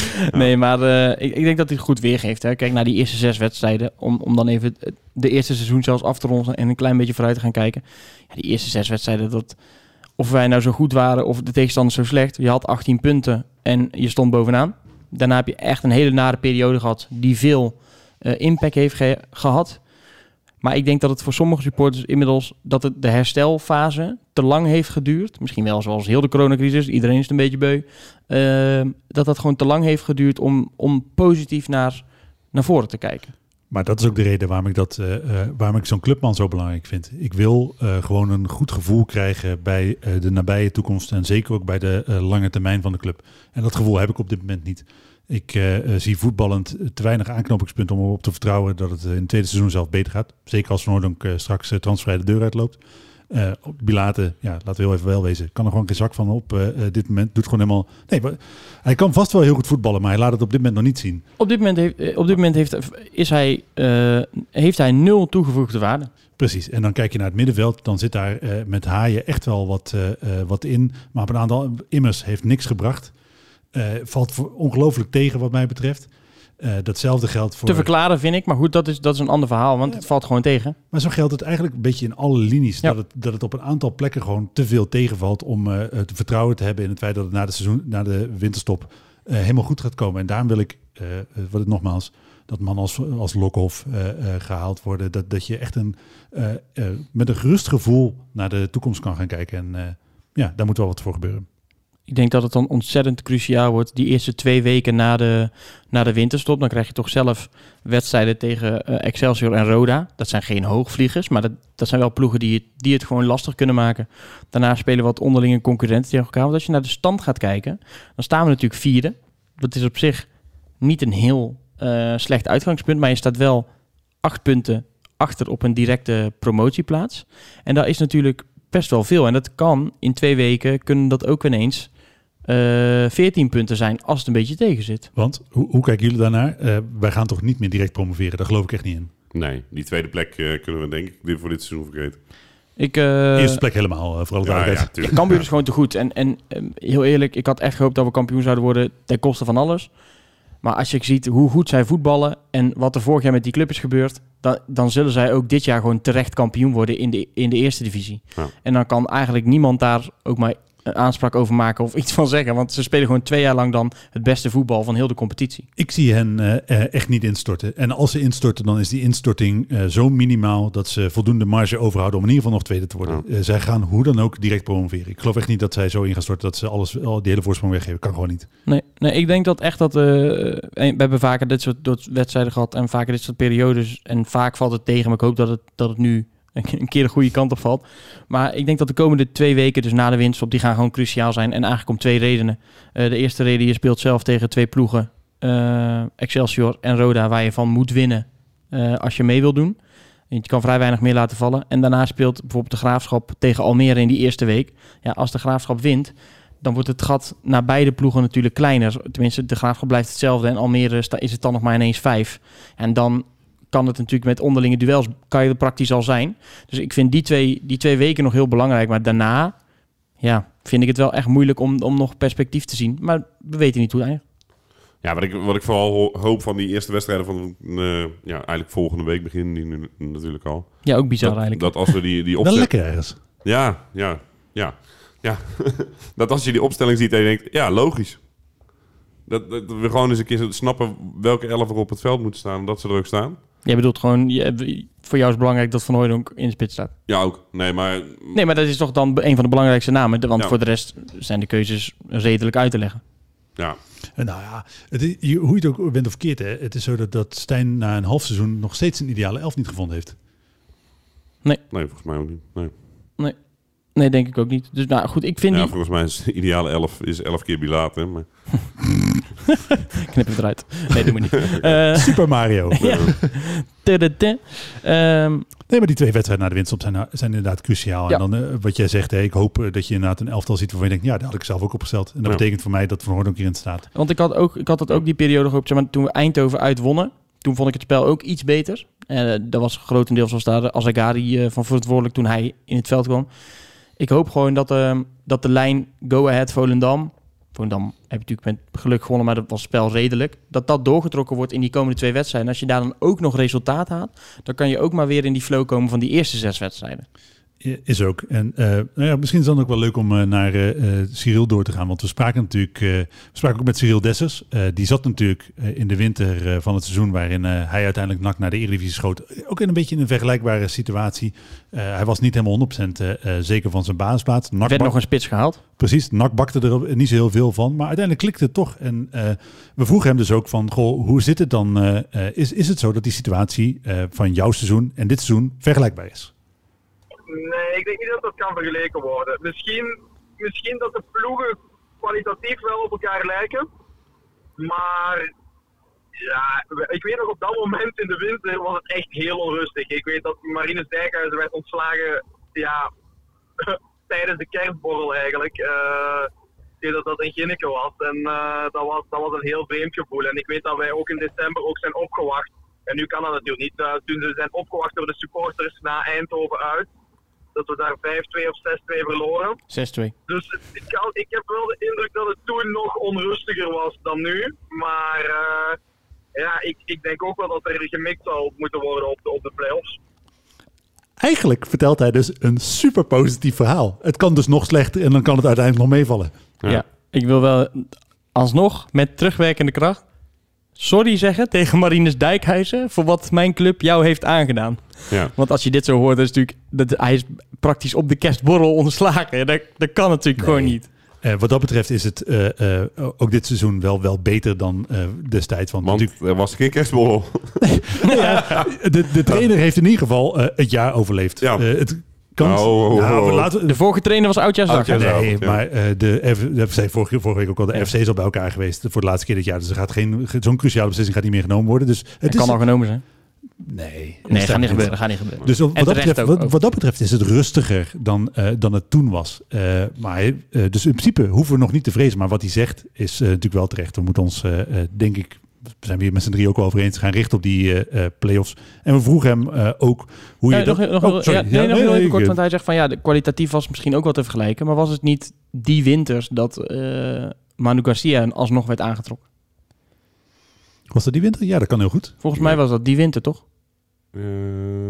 A: Nee, maar eh, ik, ik denk dat hij het goed weergeeft. Hè. Kijk naar die eerste zes wedstrijden. Om, om dan even het- de eerste seizoen zelfs af te ronden en een klein beetje vooruit te gaan kijken. Ja, die eerste zes wedstrijden, dat, of wij nou zo goed waren of de tegenstander zo slecht. Je had 18 punten en je stond bovenaan. Daarna heb je echt een hele nare periode gehad die veel eh, impact heeft ge- gehad. Maar ik denk dat het voor sommige supporters inmiddels dat het de herstelfase te lang heeft geduurd. Misschien wel zoals heel de coronacrisis, iedereen is het een beetje beu. Ehm, dat dat gewoon te lang heeft geduurd om, om positief naar, naar voren te kijken.
B: Maar dat is ook de reden waarom ik, dat, eh, eh, waarom ik zo'n clubman zo belangrijk vind. Ik wil eh, gewoon een goed gevoel krijgen bij de nabije toekomst en zeker ook bij de lange termijn van de club. En dat gevoel heb ik op dit moment niet. Ik eh, eh, zie voetballend te weinig aanknopingspunten om erop te vertrouwen dat het eh, in het tweede seizoen zelf beter gaat. Zeker als Van straks uh, transfervrij de deur uitloopt. Eh Bilate, ja, laten we heel even wel wezen, kan er gewoon geen zak van op dit moment. Doet gewoon helemaal... Nee, maar hij kan vast wel heel goed voetballen, maar hij laat het op dit moment nog niet zien.
A: Op dit moment heeft, op dit moment heeft, is hij, heeft hij nul toegevoegde waarde.
B: Precies, en dan kijk je naar het middenveld, dan zit daar met Haaien echt wel wat, wat in. Maar op een aantal, Immers heeft niks gebracht. Eh, valt ongelooflijk tegen wat mij betreft. Eh, datzelfde geldt voor...
A: Te verklaren vind ik, maar goed, dat is, dat is een ander verhaal, want het valt gewoon tegen.
B: Maar zo geldt het eigenlijk een beetje in alle linies.
A: Ja.
B: Dat, het, dat het op een aantal plekken gewoon te veel tegenvalt om eh, het vertrouwen te hebben in het feit dat het na de, seizoen, na de winterstop helemaal goed gaat komen. En daarom wil ik, wat het nogmaals, dat man als, als Lokhoff eh, eh, gehaald worden. Dat, dat je echt een, met een gerust gevoel naar de toekomst kan gaan kijken. En ja, daar moet wel wat voor gebeuren.
A: Ik denk dat het dan ontzettend cruciaal wordt, die eerste twee weken na de, na de winterstop. Dan krijg je toch zelf wedstrijden tegen eh, Excelsior en Roda. Dat zijn geen hoogvliegers, maar dat, dat zijn wel ploegen die het, die het gewoon lastig kunnen maken. Daarna spelen wat onderlinge concurrenten tegen elkaar. Want als je naar de stand gaat kijken, dan staan we natuurlijk vierde. Dat is op zich niet een heel eh, slecht uitgangspunt, maar je staat wel acht punten achter op een directe promotieplaats. En daar is natuurlijk best wel veel. En dat kan in twee weken, kunnen dat ook ineens eh 14 punten zijn als het een beetje tegen zit.
B: Want hoe, hoe kijken jullie daarnaar? Eh, wij gaan toch niet meer direct promoveren? Daar geloof ik echt niet in.
C: Nee, die tweede plek eh, kunnen we denk ik dit, voor dit seizoen vergeten.
A: Ik, eh,
B: Eerste plek helemaal, eh, voor alle
C: Ja, ja.
A: Cambuur is gewoon te goed. En, en eh, heel eerlijk, ik had echt gehoopt dat we kampioen zouden worden ten koste van alles. Maar als je ziet hoe goed zij voetballen en wat er vorig jaar met die club is gebeurd, dan, dan zullen zij ook dit jaar gewoon terecht kampioen worden in de, in de eerste divisie.
C: Ja.
A: En dan kan eigenlijk niemand daar ook maar aanspraak over maken of iets van zeggen. Want ze spelen gewoon twee jaar lang dan het beste voetbal van heel de competitie.
B: Ik zie hen eh, eh, echt niet instorten. En als ze instorten, dan is die instorting eh, zo minimaal dat ze voldoende marge overhouden om in ieder geval nog tweede te worden. Eh, zij gaan hoe dan ook direct promoveren. Ik geloof echt niet dat zij zo in gaan storten dat ze alles, al die hele voorsprong weggeven. Kan gewoon niet.
A: Nee, nee, ik denk dat echt dat... eh, we hebben vaker dit soort wedstrijden gehad en vaker dit soort periodes. En vaak valt het tegen, maar ik hoop dat het, dat het nu een keer de goede kant op valt. Maar ik denk dat de komende twee weken, dus na de winststop, die gaan gewoon cruciaal zijn. En eigenlijk om twee redenen. Eh, de eerste reden, je speelt zelf tegen twee ploegen, eh, Excelsior en Roda, waar je van moet winnen eh, als je mee wil doen. Je kan vrij weinig meer laten vallen. En daarna speelt bijvoorbeeld de Graafschap tegen Almere in die eerste week. Ja, als de Graafschap wint, dan wordt het gat naar beide ploegen natuurlijk kleiner. Tenminste, de Graafschap blijft hetzelfde en Almere is het dan nog maar ineens vijf. En dan kan het natuurlijk met onderlinge duels, kan je er praktisch al zijn. Dus ik vind die twee, die twee weken nog heel belangrijk. Maar daarna, ja, vind ik het wel echt moeilijk om, om nog perspectief te zien. Maar we weten niet hoe het eindigt.
C: Ja, wat ik, wat ik vooral ho- hoop van die eerste wedstrijden van eh, ja, eigenlijk volgende week beginnen die nu natuurlijk al.
A: Ja, ook bizar
C: dat,
A: eigenlijk.
C: Dat als we die, die
B: Wel
C: opstelling...
B: lekker ergens.
C: Ja, ja, ja. ja. dat als je die opstelling ziet en je denkt, ja, logisch. Dat, dat we gewoon eens een keer snappen welke elf er op het veld moeten staan en dat ze er ook staan.
A: Jij bedoelt gewoon, je, voor jou is het belangrijk dat Van Hooydonk in de spits staat.
C: Ja, ook. Nee, maar
A: Nee, maar dat is toch dan een van de belangrijkste namen. De- Want
C: Ja.
A: voor de rest zijn de keuzes redelijk uit te leggen.
C: ja,
B: En nou ja, het is, hoe je het ook bent of keert, hè, het is zo dat, dat Stijn na een half seizoen nog steeds een ideale elf niet gevonden heeft.
C: nee, volgens mij ook niet. Nee.
A: Nee, denk ik ook niet. Dus nou goed, ik vind
C: Ja,
A: die...
C: volgens mij is de ideale elf is elf keer Bilaat, hè. Maar,
A: Knip het eruit. Nee, doe maar niet. Eh,
B: Super Mario.
A: ja. Ehm,
B: Nee, maar die twee wedstrijden na de winst op zijn, zijn inderdaad cruciaal.
A: Ja.
B: En dan eh, wat jij zegt, hè, ik hoop eh, dat je inderdaad een elftal ziet waarvan je denkt, ja, daar had ik zelf ook opgesteld. En dat
C: Ja.
B: betekent voor mij dat Van Hoorn ook hierin staat.
A: want ik had, ook, ik had dat ook die periode gehoopt. Zeg maar, toen we Eindhoven uitwonnen, toen vond ik het spel ook iets beter. Eh dat was grotendeels was daar de Azagari eh, van verantwoordelijk toen hij in het veld kwam. Ik hoop gewoon dat, ehm, dat de lijn Go Ahead Volendam... Volendam heb je natuurlijk met geluk gewonnen, maar dat was spel redelijk. Dat dat doorgetrokken wordt in die komende twee wedstrijden. En als je daar dan ook nog resultaat haalt, dan kan je ook maar weer in die flow komen van die eerste zes wedstrijden.
B: Is ook. En eh, nou ja, misschien is het dan ook wel leuk om eh, naar eh, Cyril door te gaan. Want we spraken natuurlijk we spraken ook met Cyril Dessers. Die zat natuurlijk in de winter van het seizoen waarin hij uiteindelijk nak naar de Eredivisie schoot. Ook in een beetje in een vergelijkbare situatie. Hij was niet helemaal 100% eh, eh, zeker van zijn basisplaats.
A: Er
B: Nak
A: werd nog een spits gehaald.
B: Precies, NAC bakte er niet zo heel veel van. Maar uiteindelijk klikte het toch. En we vroegen hem dus ook van, goh, hoe zit het dan? is, is het zo dat die situatie van jouw seizoen en dit seizoen vergelijkbaar is?
I: Nee, ik denk niet dat dat kan vergeleken worden. Misschien, misschien dat de ploegen kwalitatief wel op elkaar lijken. Maar ja, ik weet nog op dat moment in de winter was het echt heel onrustig. Ik weet dat Marinus Dijkhuizen werd ontslagen ja, tijdens de kerstborrel eigenlijk. eh die dat dat in Ginneke was. En eh, dat, was, dat was een heel vreemd gevoel. En ik weet dat wij ook in december ook zijn opgewacht. En nu kan dat natuurlijk niet. Eh, toen ze zijn opgewacht door de supporters na Eindhoven uit. Dat we daar 5-2 of 6-2 verloren.
A: 6-2.
I: Dus het- ik, ik heb wel de indruk dat het toen nog onrustiger was dan nu. Maar eh, ja, ik, ik denk ook wel dat er gemikt zal moeten worden op de, op de playoffs.
B: Eigenlijk vertelt hij dus een super positief verhaal. Het kan dus nog slechter en dan kan het uiteindelijk nog meevallen.
A: Ja. ik wil wel alsnog met terugwerkende kracht sorry zeggen tegen Marines Dijkhuizen voor wat mijn club jou heeft aangedaan.
C: Ja.
A: Want als je dit zo hoort, is natuurlijk dat hij is praktisch op de kerstborrel ontslagen. Dat, dat kan natuurlijk gewoon niet.
B: Eh, wat dat betreft is het eh, eh, ook dit seizoen wel, wel beter dan eh, destijds. Want,
C: Want
B: natuurlijk,
C: er was geen kerstborrel.
B: ja, de, de trainer heeft in ieder geval eh, het jaar overleefd.
C: Ja.
B: Eh, het
C: Nou, oh, oh,
B: Nou,
C: oh.
B: laten we-
A: De vorige trainer was Oudjaarsdag.
B: Nee,
C: ja.
B: maar eh, de, F, de FC, vorige, vorige week ook al, de FC is al bij elkaar geweest voor de laatste keer dit jaar. Dus er gaat geen, zo'n cruciale beslissing gaat niet meer genomen worden. Dus het
A: Het
B: is,
A: kan al genomen zijn.
B: Nee,
A: Nee, gaat niet gebeuren. Gaat niet gebeuren.
B: Dus wat, dat betreft, wat, dat betreft is het rustiger dan, eh, dan het toen was. Eh, maar, eh, dus in principe hoeven we nog niet te vrezen. Maar wat hij zegt is eh, natuurlijk wel terecht. We moeten ons, denk ik, zijn we hier met z'n drie ook wel over eens, gaan richten op die eh, eh, play-offs. En we vroegen hem eh, ook hoe je
A: Ja,
B: dat...
A: nog, nog,
B: Oh, sorry.
A: ja, nee,
B: Ja,
A: nog
B: nee,
A: heel
B: nee,
A: even
B: ik,
A: kort, want hij zegt van ja, de kwalitatief was misschien ook wel te vergelijken. Maar was het niet die winters dat eh, Manu Garcia alsnog werd aangetrokken?
B: Was dat die winter? Ja, dat kan heel goed.
A: Volgens mij was dat die winter, toch?
C: Eh,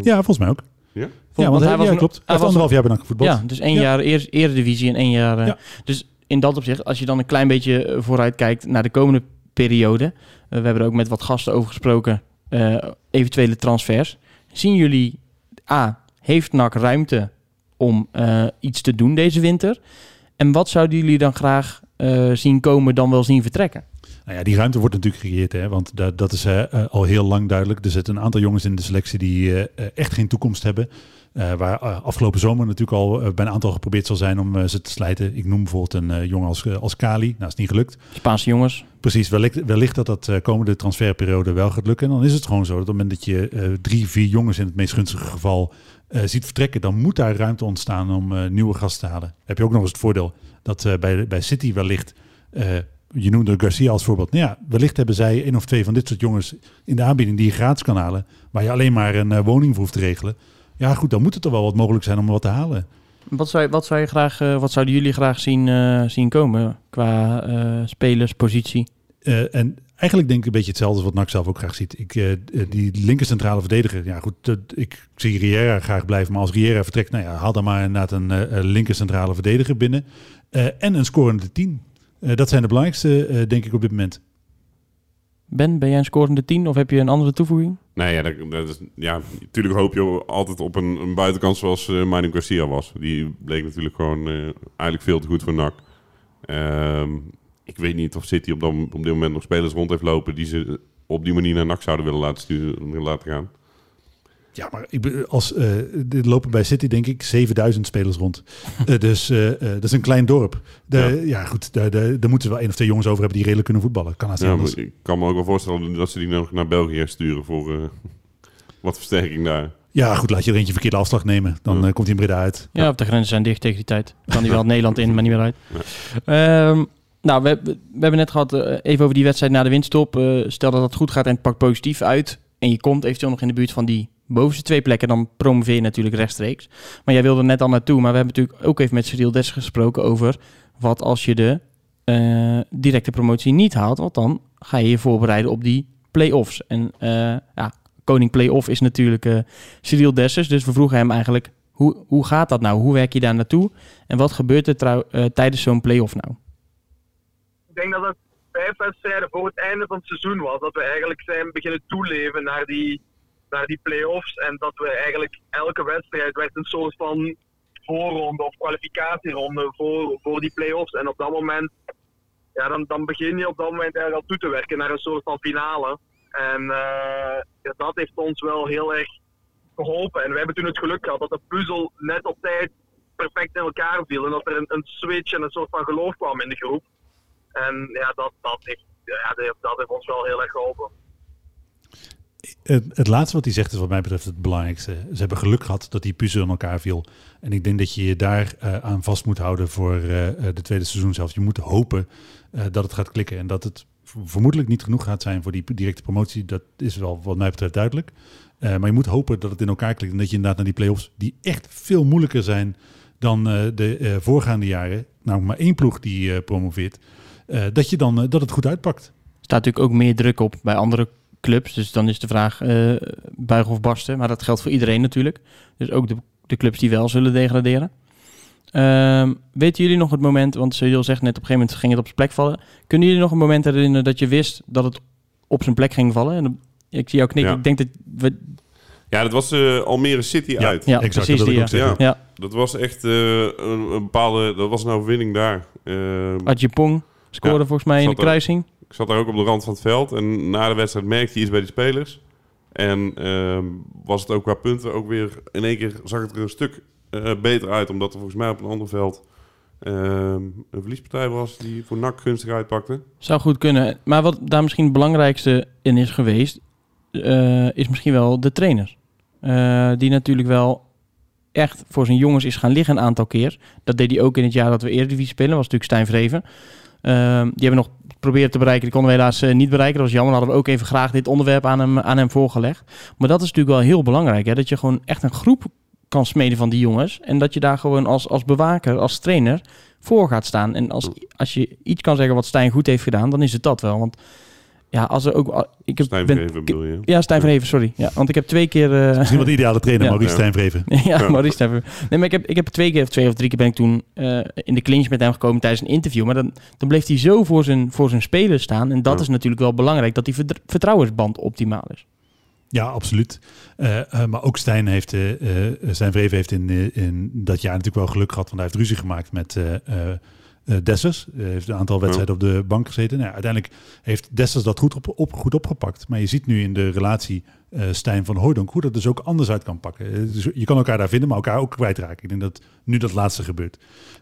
B: Ja, volgens mij ook.
C: Ja?
B: Ja,
A: want
B: want
A: hij
B: hij
A: was een-
B: klopt. Hij
A: was
B: anderhalf jaar bij NAC gevoetbald.
A: Ja, dus één
B: Ja.
A: jaar eer, eredivisie en één jaar...
B: Ja.
A: Dus in dat opzicht, als je dan een klein beetje vooruit kijkt naar de komende periode... eh, we hebben er ook met wat gasten over gesproken, eh, eventuele transfers. Zien jullie, A, heeft NAC ruimte om eh, iets te doen deze winter? En wat zouden jullie dan graag zien komen dan wel zien vertrekken?
B: Nou ja, die ruimte wordt natuurlijk gecreëerd, hè, want dat, dat is al heel lang duidelijk. Er zitten een aantal jongens in de selectie die echt geen toekomst hebben. Eh, waar eh, afgelopen zomer natuurlijk al eh, bij een aantal geprobeerd zal zijn om ze te slijten. Ik noem bijvoorbeeld een jongen als, als Kali. Nou, is niet gelukt.
A: Spaanse jongens,
B: Precies, wellicht, wellicht dat dat komende transferperiode wel gaat lukken. En dan is het gewoon zo dat op het moment dat je drie, vier jongens in het meest gunstige geval ziet vertrekken, dan moet daar ruimte ontstaan om nieuwe gasten te halen. Heb je ook nog eens het voordeel dat bij, bij City wellicht, je noemde Garcia als voorbeeld, nou ja, wellicht hebben zij één of twee van dit soort jongens in de aanbieding die je gratis kan halen, waar je alleen maar een woning voor hoeft te regelen. Ja goed, dan moet het er wel wat mogelijk zijn om wat te halen.
A: wat, zou, wat, zou je graag, eh, wat zouden jullie graag zien, eh, zien komen qua eh spelerspositie?
B: En eigenlijk denk ik een beetje hetzelfde als wat NAC zelf ook graag ziet. Ik, die linker centrale verdediger, ja goed, ik zie Riera graag blijven. Maar als Riera vertrekt, nou ja, haal dan maar inderdaad een linker centrale verdediger binnen. En een scorende 10. Eh, dat zijn de belangrijkste, denk ik, op dit moment.
A: Ben, ben jij een scorende 10 of heb je een andere toevoeging?
C: Nee, ja, dat, dat is, ja, natuurlijk hoop je altijd op een, een buitenkant zoals Manu Garcia was. Die bleek natuurlijk gewoon eh, eigenlijk veel te goed voor NAC. Ehm, ik weet niet of City op, dan, op dit moment nog spelers rond heeft lopen die ze op die manier naar NAC zouden willen laten, sturen, laten gaan.
B: Ja, maar ik, als, eh er lopen bij City denk ik 7000 spelers rond. Eh, dus eh, dat is een klein dorp. De, ja. goed, daar, moeten ze wel één of twee jongens over hebben die redelijk kunnen voetballen. Kan
C: Ja, ik kan me ook wel voorstellen dat ze die nog naar België sturen voor eh, wat versterking daar.
B: Ja, goed, laat je er eentje verkeerde afslag nemen. Dan
C: Ja.
B: komt hij in Breda uit.
A: Ja, of de grenzen zijn dicht tegen die tijd. Kan die wel Nederland in, maar niet meer uit. Ehm, nou, we, we hebben net gehad eh, even over die wedstrijd na de winststop. Eh, stel dat het goed gaat en het pakt positief uit. En je komt eventueel nog in de buurt van die bovenste twee plekken. Dan promoveer je natuurlijk rechtstreeks. Maar jij wilde net al naartoe. Maar we hebben natuurlijk ook even met Cyril Des gesproken over... wat als je de eh, directe promotie niet haalt. Want dan ga je je voorbereiden op die play-offs. En eh, ja, koning play-off is natuurlijk eh Cyril Dessers. Dus we vroegen hem eigenlijk... Hoe, hoe gaat dat nou? Hoe werk je daar naartoe? En wat gebeurt er tijdens zo'n play-off nou?
I: Ik denk dat het vijf wedstrijden voor het einde van het seizoen was. Dat we eigenlijk zijn beginnen toeleven naar die, naar die play-offs. En dat we eigenlijk elke wedstrijd werd een soort van voorronde of kwalificatieronde voor, voor die play-offs. En op dat moment, ja, dan, dan begin je op dat moment eigenlijk al toe te werken naar een soort van finale. En eh, ja, dat heeft ons wel heel erg geholpen. En we hebben toen het geluk gehad dat de puzzel net op tijd perfect in elkaar viel. En dat er een, een switch en een soort van geloof kwam in de groep. En ja, dat, dat, heeft, ja, dat heeft- dat heeft ons wel heel erg geholpen.
B: Het, het laatste wat hij zegt is wat mij betreft het belangrijkste. Ze hebben geluk gehad dat die puzzel in elkaar viel. En ik denk dat je je daar eh, aan vast moet houden voor eh, eh, de tweede seizoen zelf. Je moet hopen dat het gaat klikken en dat het vermoedelijk niet genoeg gaat zijn voor die directe promotie. Dat is wel wat mij betreft duidelijk. Maar je moet hopen dat het in elkaar klikt en dat je inderdaad naar die play-offs, die echt veel moeilijker zijn dan de voorgaande jaren, nou maar één ploeg die promoveert, dat, je dan, dat het goed uitpakt.
A: Er staat natuurlijk ook meer druk op bij andere clubs. Dus dan is de vraag eh buigen of barsten. Maar dat geldt voor iedereen natuurlijk. Dus ook de, de clubs die wel zullen degraderen. Ehm, weten jullie nog het moment, want Cyril zegt net op een gegeven moment ging het op zijn plek vallen. Kunnen jullie nog een moment herinneren dat je wist dat het op zijn plek ging vallen? En dan- ik zie jou knikken.
C: Ja.
A: Ik denk dat we...
C: Ja, dat was eh, Almere City
B: Ja,
C: uit.
A: Ja,
B: exact,
A: precies
B: dat
A: die.
B: wil ik
A: Ja. Ja.
C: Dat was echt eh, een, een bepaalde... Dat was een overwinning daar. Ehm,
A: Adjepong scoorde
C: Ja,
A: volgens mij in de
C: er-
A: kruising.
C: Ik zat daar ook op de rand van het veld. En na de wedstrijd merkte je iets bij die spelers. En ehm, was het ook qua punten ook weer... In één keer zag het er een stuk eh, beter uit. Omdat er volgens mij op een ander veld... ehm, een verliespartij was die voor NAC gunstig uitpakte.
A: Zou goed kunnen. Maar wat daar misschien het belangrijkste in is geweest, eh, is misschien wel de trainer. Eh, die natuurlijk wel echt voor zijn jongens is gaan liggen een aantal keer. Dat deed hij ook in het jaar dat we Eredivisie spelen. was natuurlijk Stijn Vreven. Ehm, die hebben nog proberen te bereiken. Die konden we helaas eh, niet bereiken. Dat was jammer. Dan hadden we ook even graag dit onderwerp aan hem, aan hem voorgelegd. Maar dat is natuurlijk wel heel belangrijk. Hè? Dat je gewoon echt een groep kan smeden van die jongens. En dat je daar gewoon als, als bewaker, als trainer voor gaat staan. En als, als je iets kan zeggen wat Stijn goed heeft gedaan, dan is het dat wel. Want ja, als er ook... Ik heb,
C: Stijn
A: ben-
C: Vreven bedoel je?
A: Ja, Stijn Vreven, sorry. Ja, want ik heb twee keer... eh,
B: Misschien wel de ideale trainer,
A: Ja.
B: Maurice
C: Ja.
B: Stijnvreven.
A: ja,
C: Ja.
A: Maurice Stijn Vreven. Nee, maar ik heb, ik heb twee keer of twee of drie keer ben ik toen eh, in de clinch met hem gekomen tijdens een interview. Maar dan, dan bleef hij zo voor zijn, voor zijn spelers staan. En dat
C: Ja.
A: is natuurlijk wel belangrijk, dat die vert- vertrouwensband optimaal is.
B: Ja, absoluut. Eh, maar ook Stijn heeft, Stijn Vreven heeft in, in dat jaar natuurlijk wel geluk gehad, want hij heeft ruzie gemaakt met Dessers. Hij heeft een aantal wedstrijden op de bank gezeten. Nou, uiteindelijk heeft Dessers dat goed, op, op, goed opgepakt. Maar je ziet nu in de relatie eh, Stijn van Hooydonk hoe dat dus ook anders uit kan pakken. Eh, dus je kan elkaar daar vinden, maar elkaar ook kwijtraken. Ik denk dat nu dat laatste gebeurt.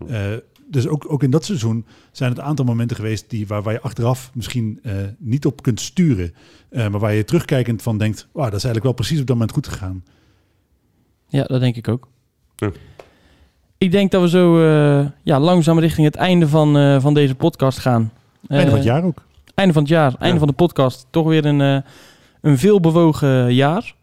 B: Eh, dus ook, ook in dat seizoen zijn het een aantal momenten geweest die, waar, waar je achteraf misschien eh, niet op kunt sturen. Eh, maar waar je terugkijkend van denkt, wow, dat is eigenlijk wel precies op dat moment goed gegaan.
A: Ja, dat denk ik ook.
C: Ja.
A: Ik denk dat we zo eh, ja, langzaam richting het einde van, eh, van deze podcast gaan.
B: Einde van het
A: Eh,
B: jaar ook.
A: Einde van het jaar, einde
C: Ja.
A: van de podcast. Toch weer een, een veelbewogen jaar.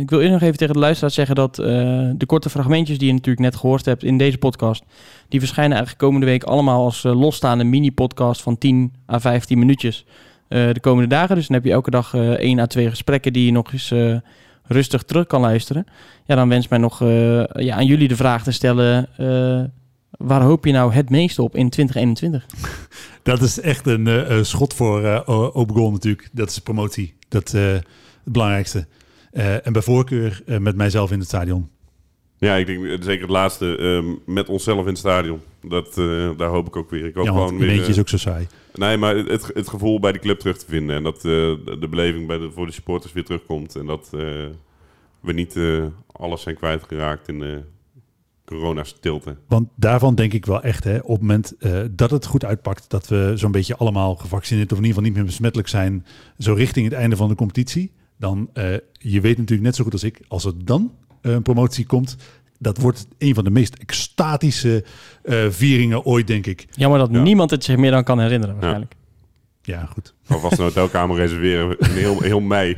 A: Ik wil eerst nog even tegen de luisteraars zeggen dat de korte fragmentjes die je natuurlijk net gehoord hebt in deze podcast, die verschijnen eigenlijk komende week allemaal als losstaande mini-podcast van 10 à 15 minuutjes de komende dagen. Dus dan heb je elke dag 1 à 2 gesprekken die je nog eens rustig terug kan luisteren. Ja, dan wens mij nog eh, ja, aan jullie de vraag te stellen, eh, waar hoop je nou het meest op in 2021?
B: Dat is echt een eh, schot voor o- open goal natuurlijk. Dat is promotie. Dat eh het belangrijkste. En bij voorkeur met mijzelf in het stadion.
C: Ja, ik denk zeker het laatste. ehm, met onszelf in het stadion. Dat, eh, daar hoop ik ook weer. Ik hoop
B: Ja,
C: gewoon
B: een beetje is
C: eh,
B: ook zo saai.
C: Nee, maar het, het gevoel bij die club terug te vinden. En dat eh, de, de beleving bij de, voor de supporters weer terugkomt. En dat we niet alles zijn kwijtgeraakt in de corona-stilte.
B: Want daarvan denk ik wel echt, hè, op het moment dat het goed uitpakt, dat we zo'n beetje allemaal gevaccineerd of in ieder geval niet meer besmettelijk zijn, zo richting het einde van de competitie, dan, eh, je weet natuurlijk net zo goed als ik, als er dan een promotie komt, dat wordt een van de meest extatische eh, vieringen ooit, denk ik.
A: Jammer dat
C: Ja.
A: niemand het zich meer dan kan herinneren waarschijnlijk.
B: Ja, goed.
C: Alvast een hotelkamer reserveren in heel, heel mei.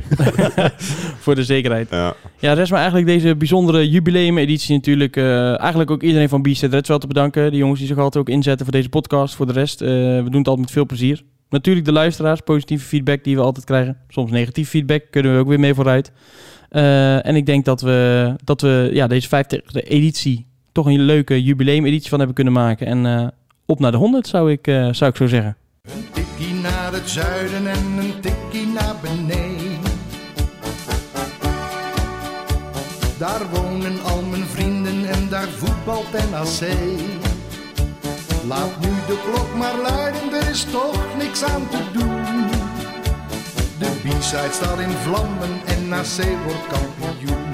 A: Voor de zekerheid.
C: Ja.
A: Ja, rest maar eigenlijk deze bijzondere jubileumeditie natuurlijk. eh, eigenlijk ook iedereen van B-State Reds wel te bedanken. De jongens die zich altijd ook inzetten voor deze podcast. Voor de rest, eh, we doen het altijd met veel plezier. Natuurlijk de luisteraars, positieve feedback die we altijd krijgen. Soms negatief feedback, kunnen we ook weer mee vooruit. Eh, en ik denk dat we, dat we ja, deze 50e editie toch een leuke jubileumeditie van hebben kunnen maken. En eh, op naar de 100 zou ik, eh, zou ik zo zeggen.
J: Een tikkie naar het zuiden en een tikkie naar beneden. Daar wonen al mijn vrienden en daar voetbalt NAC. Laat nu de klok maar luiden, er is toch niks aan te doen. De B-side staat in vlammen en NAC wordt kampioen.